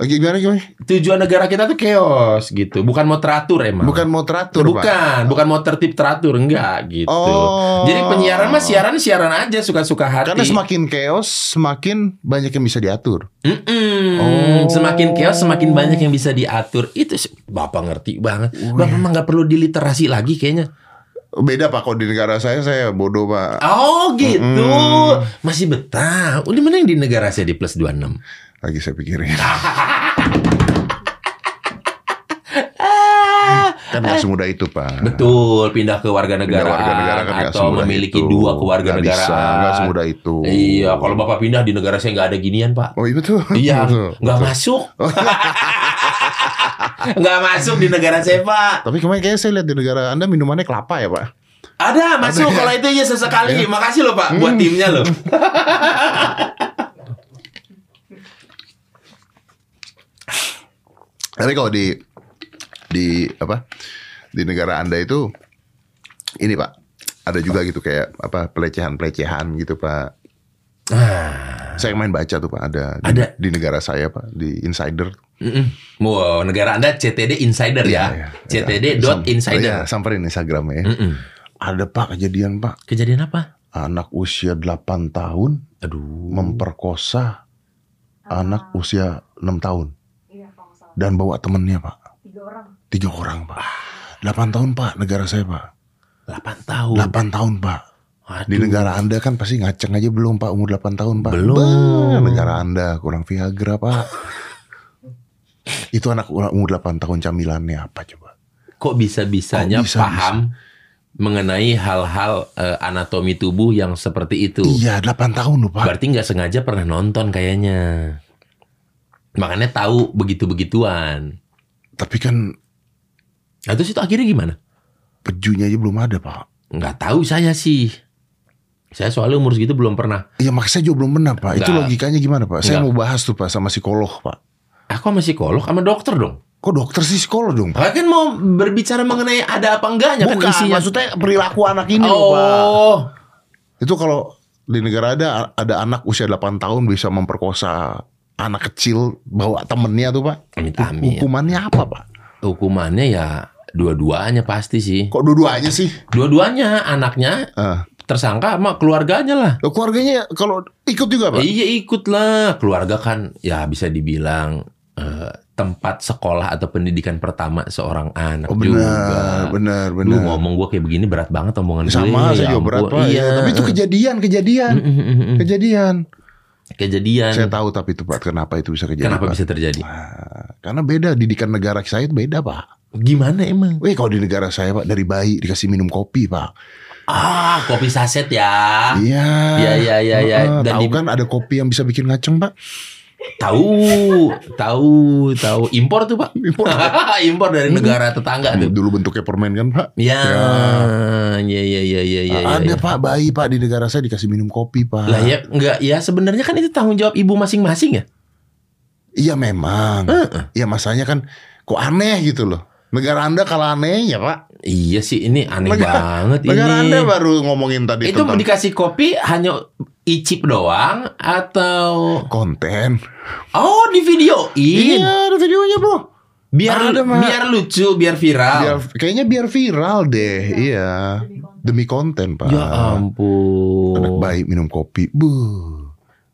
S2: Eh, Gimana gimana?
S4: Tujuan negara kita tuh chaos gitu. Bukan mau teratur emang.
S2: Bukan mau teratur pak.
S4: bukan, bukan mau tertib teratur enggak gitu.
S2: Oh.
S4: Jadi penyiaran mah siaran siaran aja suka-suka hati.
S2: Karena semakin chaos, semakin banyak yang bisa diatur.
S4: Mm-mm.
S2: Oh.
S4: Semakin chaos semakin banyak yang bisa diatur. Itu Bapak ngerti banget.
S2: Oh,
S4: Bapak
S2: iya.
S4: mah nggak perlu diliterasi lagi kayaknya.
S2: Beda pak, kalau di negara saya saya bodoh pak.
S4: Oh gitu.
S2: Mm-mm.
S4: Masih betah. Di mana yang di negara saya di plus 26?
S2: Lagi saya pikirin. kan nggak semudah itu pak.
S4: Betul, pindah ke warga negara,
S2: warga negara kan
S4: atau memiliki
S2: itu.
S4: dua kewarganegaraan.
S2: Nggak bisa, nggak semudah itu.
S4: Iya, kalau Bapak pindah di negara saya nggak ada ginian, Pak.
S2: Oh iya betul.
S4: Iya, nggak masuk. Nggak masuk di negara saya, Pak.
S2: Tapi kemarin kayaknya saya lihat di negara Anda minumannya kelapa ya pak.
S4: Ada masuk
S2: ya?
S4: kalau itu ya sesekali. Makasih loh Pak buat timnya loh.
S2: Tapi kalau di di apa di negara anda itu ini pak ada juga gitu kayak apa pelecehan pelecehan gitu pak.
S4: Ah,
S2: Saya main baca tuh Pak, ada di,
S4: Ada.
S2: di negara saya Pak, di Insider.
S4: Mm-mm. Wow, negara Anda CTD Insider ya.
S2: Iya, iya.
S4: CTD.insider.
S2: Iya, samperin Instagramnya ya.
S4: Mm-mm.
S2: Ada Pak kejadian Pak,
S4: Kejadian apa?
S2: anak usia 8 tahun
S4: Aduh.
S2: memperkosa anak usia 6 tahun
S8: Iya, kalau nggak salah.
S2: Dan bawa temennya Pak.
S8: Tiga orang.
S2: Tiga orang Pak. 8 tahun Pak, negara saya Pak.
S4: 8 tahun.
S2: 8 tahun Pak.
S4: Waduh.
S2: Di negara Anda kan pasti ngaceng aja belum Pak umur 8 tahun Pak.
S4: Belum.
S2: Bah, negara Anda kurang Viagra Pak. Itu anak umur 8 tahun camilannya apa coba?
S4: Kok bisa-bisanya
S2: Kok bisa-bisa?
S4: paham mengenai hal-hal eh, anatomi tubuh yang seperti itu?
S2: Iya 8 tahun loh Pak.
S4: Berarti nggak sengaja pernah nonton kayaknya. Makanya tahu begitu-begituan.
S2: Tapi kan
S4: Nah, terus itu akhirnya gimana?
S2: pejunya aja belum ada Pak.
S4: Nggak tahu saya sih. Saya soalnya umur segitu belum pernah.
S2: Iya makanya juga belum benar Pak. Itu logikanya gimana Pak? Saya mau bahas tuh Pak sama psikolog Pak.
S4: Aku sama psikolog sama dokter dong.
S2: Kok dokter sih psikolog dong Pak?
S4: Saya kan mau berbicara mengenai ada apa enggaknya kan
S2: Bukan,
S4: isinya.
S2: maksudnya perilaku anak ini loh Pak.
S4: oh,
S2: Itu kalau di negara ada ada anak usia 8 tahun bisa memperkosa anak kecil bawa temennya tuh Pak.
S4: amit-amit.
S2: Hukumannya apa Pak?
S4: Hukumannya ya dua-duanya pasti sih.
S2: Kok dua-duanya sih?
S4: Dua-duanya anaknya
S2: Eh,
S4: tersangka sama keluarganya lah.
S2: Keluarganya kalau ikut juga Pak?
S4: Iya ikut lah. Keluarga kan ya bisa dibilang eh, tempat sekolah atau pendidikan pertama seorang anak
S2: Oh
S4: juga.
S2: benar, benar,
S4: Lu ngomong gue kayak begini berat banget omongan gue.
S2: Sama
S4: Ya
S2: saya juga berat. Pak.
S4: Iya.
S2: Ya, Tapi itu kejadian, kejadian. Kejadian.
S4: Kejadian.
S2: Saya tahu tapi itu Pak, kenapa itu bisa kejadian
S4: Kenapa
S2: Pak?
S4: bisa terjadi?
S2: Nah, karena beda didikan negara saya itu beda Pak.
S4: Gimana emang?
S2: Weh kalau di negara saya Pak dari bayi dikasih minum kopi Pak.
S4: Ah, kopi saset ya.
S2: Iya.
S4: Iya, iya, iya, iya. Dan
S2: tahu
S4: di-
S2: kan ada kopi yang bisa bikin ngaceng Pak.
S4: Tahu, tahu, tahu. Impor tuh pak.
S2: Impor.
S4: Impor dari negara tetangga tuh.
S2: Dulu bentuknya permen kan Pak.
S4: Ya,
S2: Ya.
S4: ya, ya, ya, ya, ya.
S2: ada
S4: ya.
S2: Pak bayi Pak di negara saya dikasih minum kopi Pak.
S4: Lah ya, enggak ya sebenarnya kan itu tanggung jawab ibu masing-masing ya.
S2: Iya memang. Iya masanya kan kok aneh gitu loh. Negara Anda kalah aneh ya Pak.
S4: Iya sih ini aneh
S2: Negara-
S4: banget
S2: Negara
S4: ini.
S2: Anda baru ngomongin tadi
S4: itu
S2: tentang
S4: dikasih kopi hanya icip doang atau
S2: konten.
S4: oh di videoin
S2: Iya ada videonya bro.
S4: biar
S2: ada,
S4: biar lucu biar viral.
S2: Biar, kayaknya biar viral deh. Iya. Demi konten Pak.
S4: ya ampun.
S2: Anak bayi minum kopi. Buh.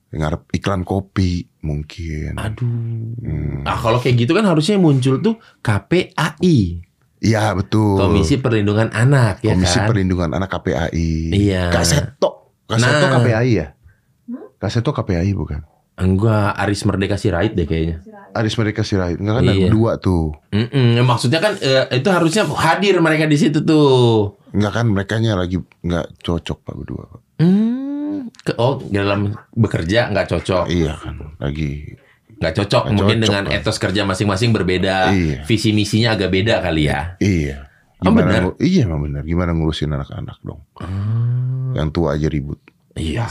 S2: Ngarep iklan kopi mungkin.
S4: Aduh.
S2: Hmm.
S4: Nah kalau kayak gitu kan harusnya muncul tuh KPAI.
S2: Iya betul.
S4: Komisi Perlindungan Anak ya
S2: Komisi
S4: kan.
S2: Perlindungan Anak KPAI.
S4: Iya.
S2: Kak Seto. Kak Seto
S4: Nah.
S2: KPAI ya? Kak Seto KPAI bukan?
S4: Enggak, Aris Merdeka Sirait deh kayaknya.
S2: Aris mereka Sirait. Enggak kan ada
S4: Iya.
S2: dua tuh.
S4: Mm-mm, maksudnya kan eh, itu harusnya hadir mereka di situ tuh.
S2: Enggak kan mereka lagi enggak cocok Pak berdua. Pak.
S4: Hmm, ke, oh dalam bekerja nggak cocok,
S2: Iya kan lagi
S4: nggak cocok.
S2: Nggak
S4: Mungkin
S2: cocok,
S4: dengan
S2: Pak.
S4: etos kerja masing-masing berbeda,
S2: Iya.
S4: visi misinya agak beda kali ya.
S2: iya.
S4: Oh, benar?
S2: ngu- iya emang benar. Gimana ngurusin anak-anak dong? Yang tua aja ribut.
S4: Iya,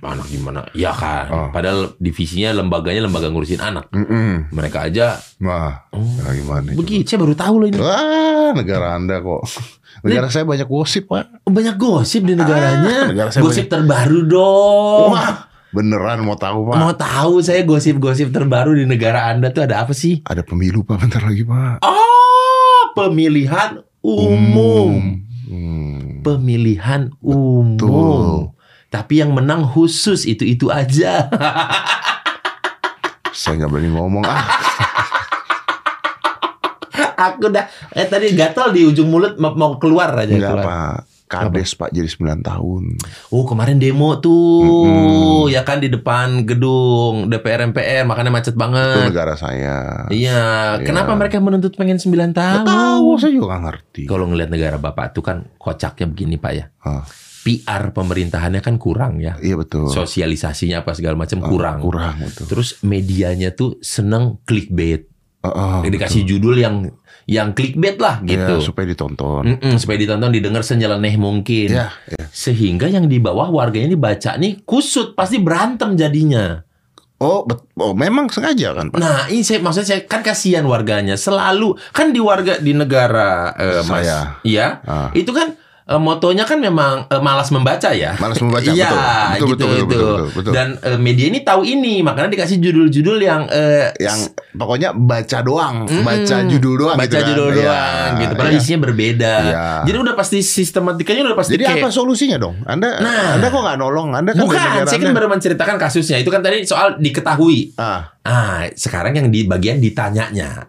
S4: anak gimana? Ya kan.
S2: Oh.
S4: Padahal divisinya lembaganya lembaga ngurusin anak.
S2: Mm-mm.
S4: Mereka aja
S2: Wah,
S4: Oh.
S2: gimana?
S4: begitu. Saya baru tahu loh ini.
S2: Wah, negara Anda kok. Negara saya banyak gosip, Pak.
S4: Banyak gosip di negaranya.
S2: Ah, negara saya
S4: gosip terbaru dong.
S2: Wah, beneran mau tahu, Pak?
S4: Mau tahu saya gosip-gosip terbaru di negara Anda tuh ada apa sih?
S2: Ada pemilu, Pak, bentar lagi, Pak.
S4: Oh, pemilihan umum.
S2: Hmm.
S4: Pemilihan umum.
S2: Betul.
S4: Tapi yang menang khusus itu-itu aja.
S2: Saya nggak berani ngomong. Ah,
S4: Aku udah eh tadi gatal di ujung mulut mau, mau keluar aja
S2: enggak,
S4: keluar.
S2: Pak. Kades, Pak, jadi 9 tahun.
S4: Oh, kemarin demo tuh.
S2: Mm-mm.
S4: Ya kan di depan gedung DPR MPR makanya macet
S2: Itu
S4: banget.
S2: negara saya.
S4: Iya,
S2: Iya.
S4: kenapa mereka menuntut pengen 9 tahun?
S2: Nggak tahu, saya juga ngerti.
S4: Kalau ngelihat negara Bapak tuh kan kocaknya begini Pak ya.
S2: Ah,
S4: PR pemerintahannya kan kurang ya.
S2: iya betul.
S4: Sosialisasinya apa segala macam
S2: Ah,
S4: kurang.
S2: Kurang, betul.
S4: Terus medianya tuh seneng clickbait.
S2: Ah, ah,
S4: Dikasih judul yang yang clickbait lah
S2: betul.
S4: gitu.
S2: Iya, supaya ditonton.
S4: Mm-mm, supaya ditonton didengar senyeleneh mungkin.
S2: Iya, iya.
S4: Sehingga yang di bawah warganya ini baca nih kusut pasti berantem jadinya.
S2: Oh, bet- oh, memang sengaja kan, Pak?
S4: Nah, ini saya maksudnya saya kan kasihan warganya selalu kan di warga di negara eh, Mas.
S2: Saya.
S4: Iya.
S2: Ah.
S4: Itu kan eh, motonya kan memang eh, malas membaca ya.
S2: Malas membaca,
S4: Iya,
S2: betul. Betul,
S4: gitu
S2: betul, betul,
S4: itu.
S2: betul, betul, betul.
S4: Dan eh, media ini tahu ini, makanya dikasih judul-judul yang eh,
S2: Yang pokoknya baca doang,
S4: Mm-mm.
S2: baca judul doang
S4: baca
S2: gitu kan.
S4: judul
S2: Iya,
S4: doang gitu. Padahal
S2: iya.
S4: isinya berbeda.
S2: Iya.
S4: Jadi udah pasti sistematikanya udah pasti
S2: Jadi
S4: kayak
S2: apa solusinya dong? Anda
S4: Nah.
S2: Anda kok nggak nolong? Anda kan
S4: Bukan, saya kan baru menceritakan kasusnya. Itu kan tadi soal diketahui.
S2: Ah,
S4: Ah, sekarang yang di bagian ditanyanya.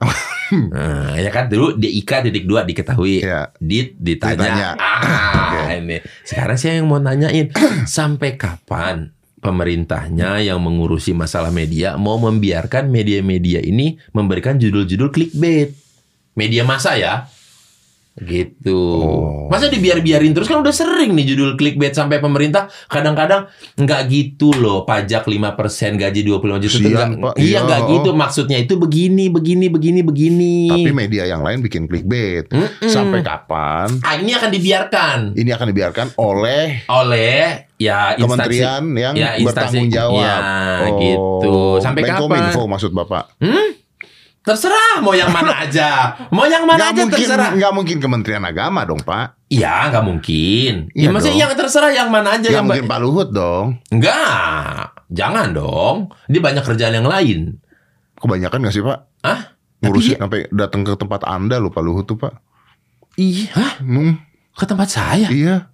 S4: nah, ya kan dulu DIK titik dua diketahui.
S2: ya.
S4: Dit ditanya.
S2: Ditanya.
S4: Ah, ini. Sekarang saya yang mau nanyain sampai kapan pemerintahnya yang mengurusi masalah media mau membiarkan media-media ini memberikan judul-judul clickbait. Media masa ya. Gitu.
S2: Oh.
S4: Masa dibiar-biarin terus kan udah sering nih judul clickbait sampai pemerintah kadang-kadang nggak gitu loh pajak 5% gaji 25 juta
S2: Sian,
S4: nggak-
S2: Pak.
S4: Iya
S2: Iya.
S4: nggak gitu maksudnya itu begini begini begini begini.
S2: Tapi media yang lain bikin clickbait.
S4: Mm-mm.
S2: Sampai kapan
S4: Ah, ini akan dibiarkan
S2: ini akan dibiarkan oleh
S4: oleh ya instansi
S2: kementerian yang
S4: ya, instansi.
S2: bertanggung jawab.
S4: Ya, gitu. Sampai kapan?
S2: Menkominfo maksud Bapak.
S4: Hmm? Terserah mau yang mana aja. Mau yang mana
S2: Nggak
S4: aja
S2: mungkin,
S4: terserah.
S2: nggak mungkin Kementerian Agama dong, Pak.
S4: Iya, nggak mungkin.
S2: Iya
S4: ya maksudnya
S2: dong.
S4: yang terserah yang mana aja
S2: Nggak
S4: yang
S2: mungkin Pak Luhut dong.
S4: Enggak. Jangan dong. Dia banyak kerjaan yang lain.
S2: Kebanyakan nggak sih, Pak?
S4: Hah?
S2: Ngurusin
S4: Tapi-
S2: sampai datang ke tempat Anda loh Pak Luhut tuh, Pak.
S4: Iya, Hah?
S2: Hmm,
S4: ke tempat saya?
S2: iya.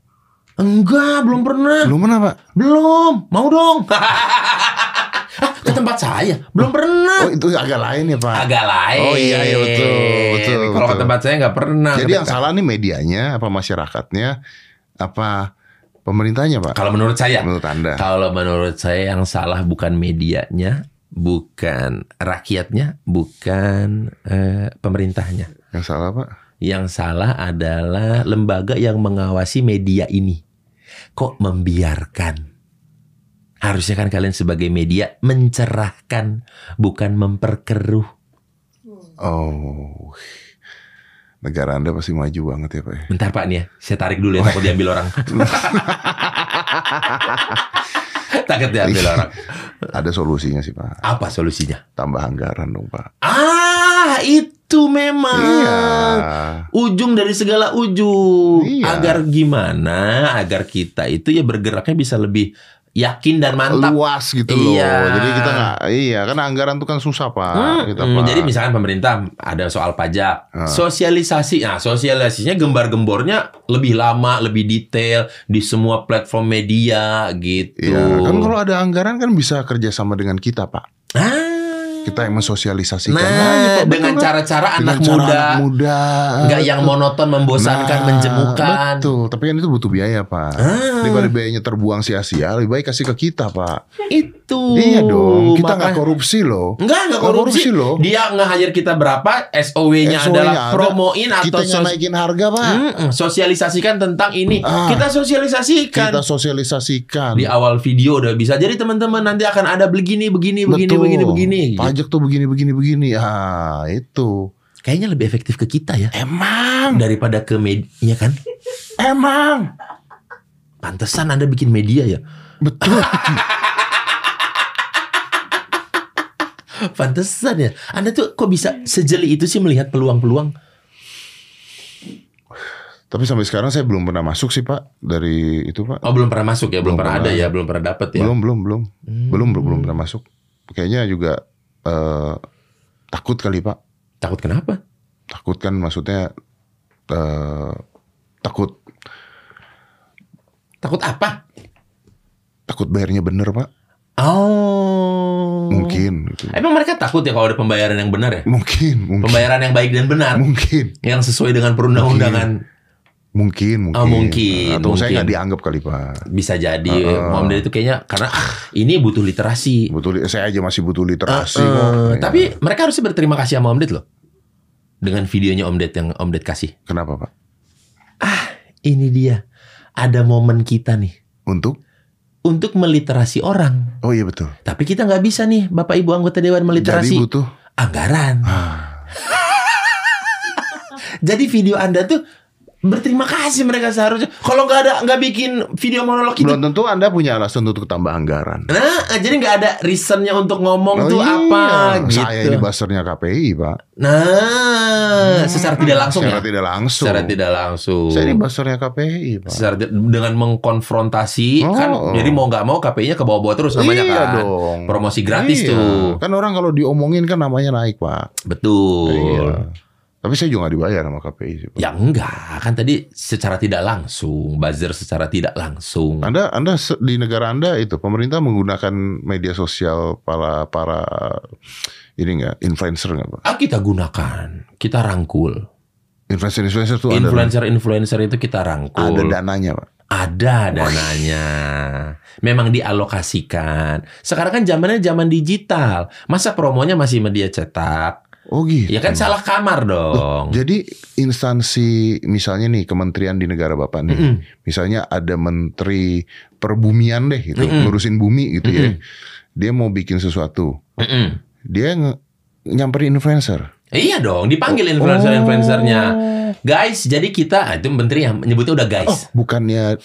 S4: Enggak, belum pernah.
S2: Belum mana, Pak?
S4: Belum. Mau dong. Ke tempat saya? Belum pernah.
S2: Oh, itu agak lain ya, Pak.
S4: Agak lain.
S2: Oh, iya, iya, betul, betul,
S4: Kalau ke tempat saya nggak pernah.
S2: Jadi yang salah nih medianya apa masyarakatnya apa pemerintahnya, Pak?
S4: Kalau menurut saya,
S2: Menurut Anda?
S4: kalau menurut saya yang salah bukan medianya, bukan rakyatnya, bukan eh, pemerintahnya.
S2: Yang salah, Pak?
S4: Yang salah adalah lembaga yang mengawasi media ini. Kok membiarkan? Harusnya kan kalian sebagai media mencerahkan, bukan memperkeruh.
S2: Oh. Negara Anda pasti maju banget ya, Pak. ya?
S4: Bentar Pak nih ya, saya tarik dulu ya takut diambil orang. takut diambil orang.
S2: Ada solusinya sih, Pak.
S4: Apa solusinya?
S2: Tambah anggaran dong, Pak.
S4: Ah, itu memang.
S2: Iya.
S4: Ujung dari segala ujung.
S2: Iya.
S4: Agar gimana? Agar kita itu ya bergeraknya bisa lebih yakin dan mantap.
S2: Luas gitu loh.
S4: Iya.
S2: Jadi kita nggak, iya kan anggaran tuh kan susah, Pak.
S4: Hmm,
S2: Kita,
S4: hmm,
S2: Pak.
S4: jadi misalkan pemerintah ada soal pajak,
S2: Ah.
S4: sosialisasi, nah sosialisasinya gembar-gembornya lebih lama, lebih detail di semua platform media gitu.
S2: Iya, kan kalau ada anggaran kan bisa kerjasama dengan kita, Pak.
S4: Ah.
S2: Kita yang mensosialisasikan
S4: Nah.
S2: Betul
S4: dengan cara-cara anak
S2: cara
S4: muda,
S2: anak muda.
S4: nggak yang monoton, membosankan,
S2: Nah,
S4: menjemukan.
S2: Betul, tapi kan itu butuh biaya, Pak.
S4: Ah.
S2: Daripada biayanya terbuang sia-sia, lebih baik kasih ke kita, Pak.
S4: Itu.
S2: Iya dong, kita nggak korupsi loh.
S4: Enggak, enggak
S2: Nggak
S4: korupsi.
S2: korupsi loh.
S4: Dia nge-hire kita berapa, SOW-nya
S2: SOW-nya
S4: adalah
S2: ada,
S4: promoin atau
S2: Kita
S4: sos-
S2: naikin harga, Pak.
S4: Mm-mm, sosialisasikan tentang ini.
S2: Ah.
S4: kita sosialisasikan.
S2: Kita sosialisasikan.
S4: Di awal video udah bisa. Jadi teman-teman nanti akan ada begini, begini, begini,
S2: Betul.
S4: begini, begini.
S2: Pajak tuh begini, begini, begini. Ah, itu.
S4: Kayaknya lebih efektif ke kita ya
S2: Emang,
S4: daripada ke media kan.
S2: emang.
S4: Pantesan Anda bikin media ya.
S2: Betul.
S4: Pantesan ya. Anda tuh kok bisa sejeli itu sih melihat peluang-peluang.
S2: Tapi sampai sekarang saya belum pernah masuk sih, Pak. Dari itu, Pak.
S4: Oh belum pernah masuk ya, belum,
S2: Belum
S4: pernah ada
S2: pernah.
S4: ya, belum pernah dapet ya.
S2: Belum, belum, belum.
S4: Hmm.
S2: Belum, belum, belum pernah masuk. Kayaknya juga eh, takut kali, Pak.
S4: Takut kenapa?
S2: Takut kan maksudnya eh, takut
S4: Takut apa?
S2: takut bayarnya bener, Pak.
S4: Oh.
S2: Mungkin gitu.
S4: Emang mereka takut ya kalau ada pembayaran yang benar ya?
S2: Mungkin, mungkin.
S4: Pembayaran yang baik dan benar,
S2: Mungkin,
S4: yang sesuai dengan perundang-undangan.
S2: Mungkin, mungkin.
S4: Oh, mungkin,
S2: Atau saya
S4: mungkin.
S2: nggak dianggap kali, Pak.
S4: Bisa jadi
S2: Heeh.
S4: Om Deddy itu kayaknya karena ah, ini butuh literasi.
S2: Betul, saya aja masih butuh literasi
S4: Eh,
S2: kok.
S4: eh,
S2: Ya.
S4: Tapi mereka harusnya berterima kasih sama Om Ded loh. Dengan videonya Om Ded yang Om Ded kasih.
S2: kenapa, Pak?
S4: Ini dia. Ada momen kita nih
S2: Untuk?
S4: untuk meliterasi orang.
S2: Oh iya betul.
S4: Tapi kita nggak bisa nih, Bapak Ibu anggota dewan
S2: Jadi
S4: meliterasi
S2: butuh.
S4: anggaran.
S2: Ah,
S4: Jadi video Anda tuh berterima kasih mereka seharusnya. Kalau nggak ada nggak bikin video monolog itu.
S2: Belum tentu Anda punya alasan untuk tambah anggaran.
S4: Nah, jadi nggak ada reasonnya untuk ngomong
S2: Oh
S4: tuh
S2: iya,
S4: apa gitu.
S2: Saya ini buzzer-nya KPI, Pak.
S4: Nah, secara tidak langsung
S2: Secara
S4: ya.
S2: tidak langsung.
S4: Secara tidak langsung.
S2: Saya ini buzzer-nya KPI, Pak.
S4: Secara dengan mengkonfrontasi
S2: Oh.
S4: kan jadi mau nggak mau KPI-nya ke bawah-bawah terus namanya
S2: iya
S4: kan.
S2: dong.
S4: Promosi gratis
S2: Iya.
S4: tuh.
S2: Kan orang kalau diomongin kan namanya naik, Pak.
S4: Betul.
S2: Iya. Tapi saya juga nggak dibayar sama KPI sih, Pak.
S4: Ya enggak, kan tadi secara tidak langsung, buzzer secara tidak langsung.
S2: Anda Anda di negara Anda itu pemerintah menggunakan media sosial para para ini enggak influencer enggak, Pak?
S4: Ah, kita gunakan, kita rangkul.
S2: Influencer-influencer tuh ada
S4: Influencer-influencer itu kita rangkul.
S2: ada dananya, Pak.
S4: Ada dananya. Memang dialokasikan. Sekarang kan zamannya zaman digital. Masa promonya masih media cetak?
S2: Oh gitu.
S4: Ya kan salah kamar dong.
S2: Jadi instansi misalnya nih kementerian di negara Bapak nih,
S4: Mm-mm.
S2: misalnya ada menteri perbumian deh gitu,
S4: Mm-mm.
S2: ngurusin bumi gitu ya.
S4: Mm-mm.
S2: Dia mau bikin sesuatu,
S4: Mm-mm.
S2: dia nge- nyamperin influencer.
S4: Iya dong, dipanggil
S2: Oh.
S4: influencer-influencernya. Guys, jadi kita ah, itu menteri yang menyebutnya udah guys.
S2: Oh, bukannya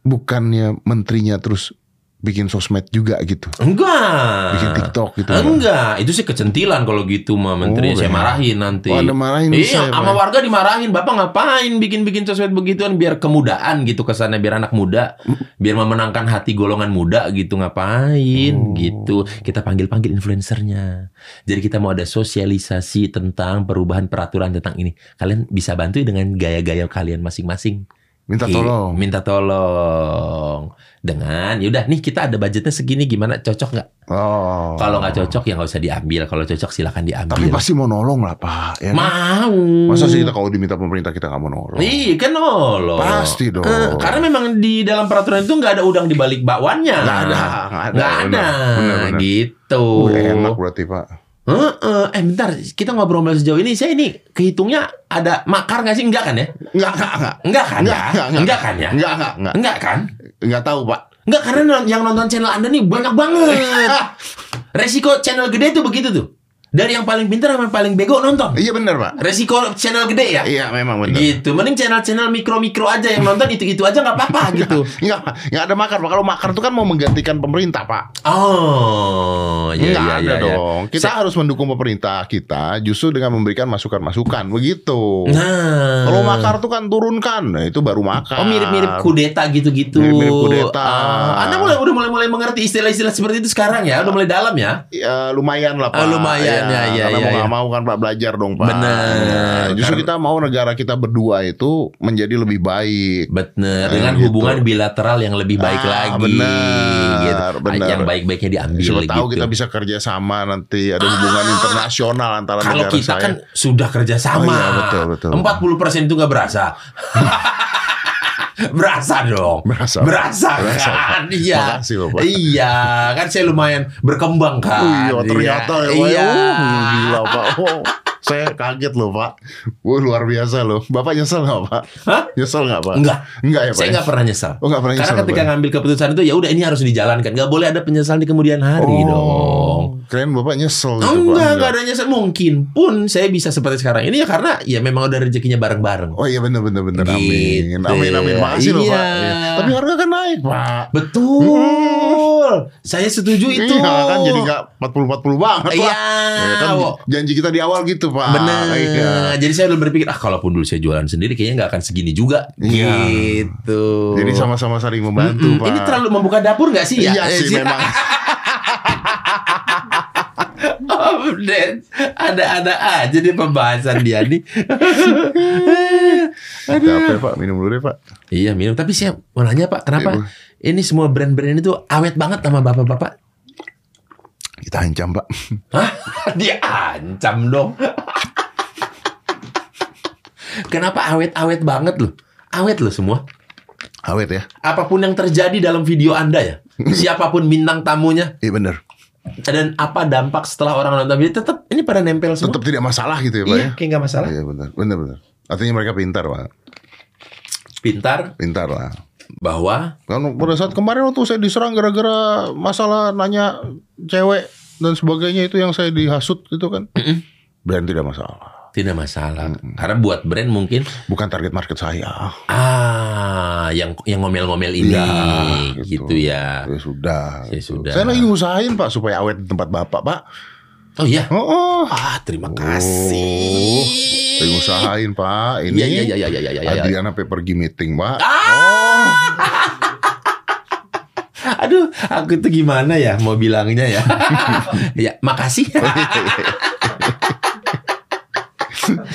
S2: bukannya menterinya terus bikin sosmed juga gitu.
S4: Enggak.
S2: Bikin TikTok gitu.
S4: Enggak, itu sih kecentilan kalau gitu mah menteri
S2: Oh,
S4: saya
S2: ya.
S4: marahin nanti.
S2: Oh, marahin
S4: Iya,
S2: ya,
S4: sama warga dimarahin. Bapak ngapain bikin-bikin sosmed begituan biar kemudaan gitu kesannya biar anak muda, biar memenangkan hati golongan muda gitu ngapain
S2: Oh.
S4: gitu. Kita panggil-panggil influencernya. Jadi kita mau ada sosialisasi tentang perubahan peraturan tentang ini. Kalian bisa bantu dengan gaya-gaya kalian masing-masing.
S2: Minta tolong.
S4: Minta tolong. Dengan yaudah nih kita ada budgetnya segini gimana cocok nggak?
S2: Oh.
S4: Kalau nggak cocok ya nggak usah diambil. Kalau cocok silakan diambil.
S2: Tapi pasti mau nolong lah, Pak. Ya kan?
S4: mau.
S2: Masa sih kita kalau diminta pemerintah kita nggak mau nolong?
S4: Iya kan nolong.
S2: Pasti dong.
S4: Eh, karena memang di dalam peraturan itu nggak ada udang di balik bakwannya.
S2: Nggak ada, nggak ada,
S4: Nggak ada.
S2: benar, benar.
S4: Gitu.
S2: Uh, enak berarti, Pak.
S4: Heeh. eh bentar, kita ngobrol sejauh ini. Saya ini kehitungnya ada makar nggak sih? Enggak kan ya?
S2: Enggak, enggak, enggak.
S4: Enggak kan
S2: Enggak,
S4: ya?
S2: enggak, enggak.
S4: Enggak kan ya?
S2: Enggak, enggak, enggak.
S4: Enggak kan?
S2: Enggak tahu, Pak.
S4: Enggak karena yang nonton channel Anda nih banyak banget. Resiko channel gede tuh begitu tuh. Dari yang paling pintar sama yang paling bego nonton.
S2: Iya benar, Pak.
S4: Resiko channel gede ya?
S2: Iya, memang benar.
S4: Gitu. Mending channel-channel mikro-mikro aja yang nonton itu-itu aja nggak apa-apa gitu.
S2: Enggak, enggak ada makar, Pak. Kalau makar itu kan mau menggantikan pemerintah, Pak.
S4: Oh, iya
S2: Enggak
S4: iya
S2: ada
S4: iya. iya.
S2: dong. Kita harus mendukung pemerintah kita justru dengan memberikan masukan-masukan. Begitu.
S4: Nah.
S2: Kalau makar tuh kan turunkan. Nah, itu baru makar.
S4: Oh mirip-mirip kudeta gitu-gitu.
S2: Mirip-mirip kudeta.
S4: Ah, anda mulai udah mulai mulai mengerti istilah-istilah seperti itu sekarang ya, udah mulai dalam ya.
S2: Ya, lumayan lah, Pak.
S4: Ah, lumayan, ya, ya,
S2: Karena
S4: ya,
S2: mau
S4: ya.
S2: nggak mau kan Pak belajar dong, Pak.
S4: Benar.
S2: Ya, justru
S4: Karena-
S2: kita mau negara kita berdua itu menjadi lebih baik.
S4: Bener,
S2: Eh,
S4: dengan
S2: gitu.
S4: hubungan bilateral yang lebih baik
S2: Ah,
S4: lagi.
S2: benar,
S4: gitu.
S2: benar.
S4: Yang baik-baiknya diambil
S2: Siapa tahu
S4: gitu.
S2: kita bisa kerja sama nanti ada hubungan
S4: Ah.
S2: internasional antara
S4: Kalau
S2: negara
S4: kita
S2: saya.
S4: kan sudah kerjasama.
S2: Oh iya, betul, betul.
S4: 40% itu nggak berasa. berasa dong.
S2: Berasa.
S4: Berasa,
S2: Berasa,
S4: kan? Iya.
S2: Makasih, Bapak.
S4: Iya, kan saya lumayan berkembang kan.
S2: Oh iya, ternyata ya, Pak.
S4: Iya.
S2: Oh, gila, Pak. Oh, saya kaget loh, Pak. Wah, luar biasa loh. Bapak nyesel nggak, Pak?
S4: Hah?
S2: Nyesel nggak, Pak?
S4: Enggak.
S2: Enggak ya, Pak?
S4: Saya
S2: ya?
S4: nggak pernah nyesal.
S2: Oh, nggak pernah
S4: Karena
S2: nyesel,
S4: ketika
S2: Pak?
S4: ngambil keputusan itu ya udah ini harus dijalankan. Nggak boleh ada penyesalan di kemudian hari
S2: Oh,
S4: dong.
S2: Keren Bapak nyesel gitu,
S4: Oh,
S2: Pak.
S4: enggak, enggak ada nyesel. Mungkin pun saya bisa seperti sekarang ini ya karena ya memang udah rezekinya bareng-bareng.
S2: Oh iya bener bener bener amin
S4: Gitu.
S2: amin amin makasih loh
S4: Iya.
S2: pak. Iya. Tapi harga kan naik pak.
S4: Betul. Saya setuju itu.
S2: Iya kan jadi nggak 40 40 banget
S4: Iya.
S2: lah. Ya kan janji kita di awal gitu pak.
S4: Bener.
S2: Iya.
S4: Jadi saya udah berpikir ah kalaupun dulu saya jualan sendiri kayaknya nggak akan segini juga.
S2: Iya.
S4: Gitu.
S2: Jadi sama-sama saling membantu
S4: Mm-mm.
S2: pak.
S4: Ini terlalu membuka dapur nggak sih ya?
S2: Iya
S4: Eh,
S2: sih memang.
S4: Update. Ada-ada aja nih pembahasan dia nih.
S2: Capek pak minum dulu deh pak.
S4: Iya minum. Tapi saya mau nanya Pak, kenapa
S2: Bu.
S4: ini semua brand-brand ini tuh awet banget sama bapak-bapak?
S2: Kita ancam pak.
S4: Hah? Dia ancam dong. Kenapa awet-awet banget loh? Awet loh semua.
S2: Awet ya.
S4: Apa pun yang terjadi dalam video Anda ya, siapa pun bintang tamunya,
S2: Iya bener.
S4: Dan apa dampak setelah orang nonton video, tetap ini pada nempel semua.
S2: Tetap tidak masalah gitu ya pak
S4: iya,
S2: ya.
S4: kayak nggak masalah.
S2: Iya bener bener bener. Artinya mereka pintar pak.
S4: Pintar
S2: Pintar lah.
S4: bahwa
S2: Kan pada saat kemarin waktu saya diserang gara-gara masalah nanya cewek dan sebagainya itu yang saya dihasut itu kan. Brand tidak masalah.
S4: Tidak masalah.
S2: Mm-mm.
S4: Karena buat brand mungkin
S2: Bukan target market saya.
S4: ah yang yang ngomel-ngomel ini
S2: Iya,
S4: gitu.
S2: gitu.
S4: ya.
S2: Ya sudah.
S4: Ya
S2: gitu.
S4: sudah.
S2: Saya lagi ngusahain Pak supaya awet di tempat Bapak, Pak.
S4: Oh iya.
S2: Oh, oh.
S4: Ah, terima kasih.
S2: Lagi ngusahain, Pak. Ini
S4: Iya iya iya iya iya iya. iya.
S2: Adrian sampai pergi meeting, Pak.
S4: Ah! Aduh, aku tuh gimana ya mau bilangnya ya? ya, makasih.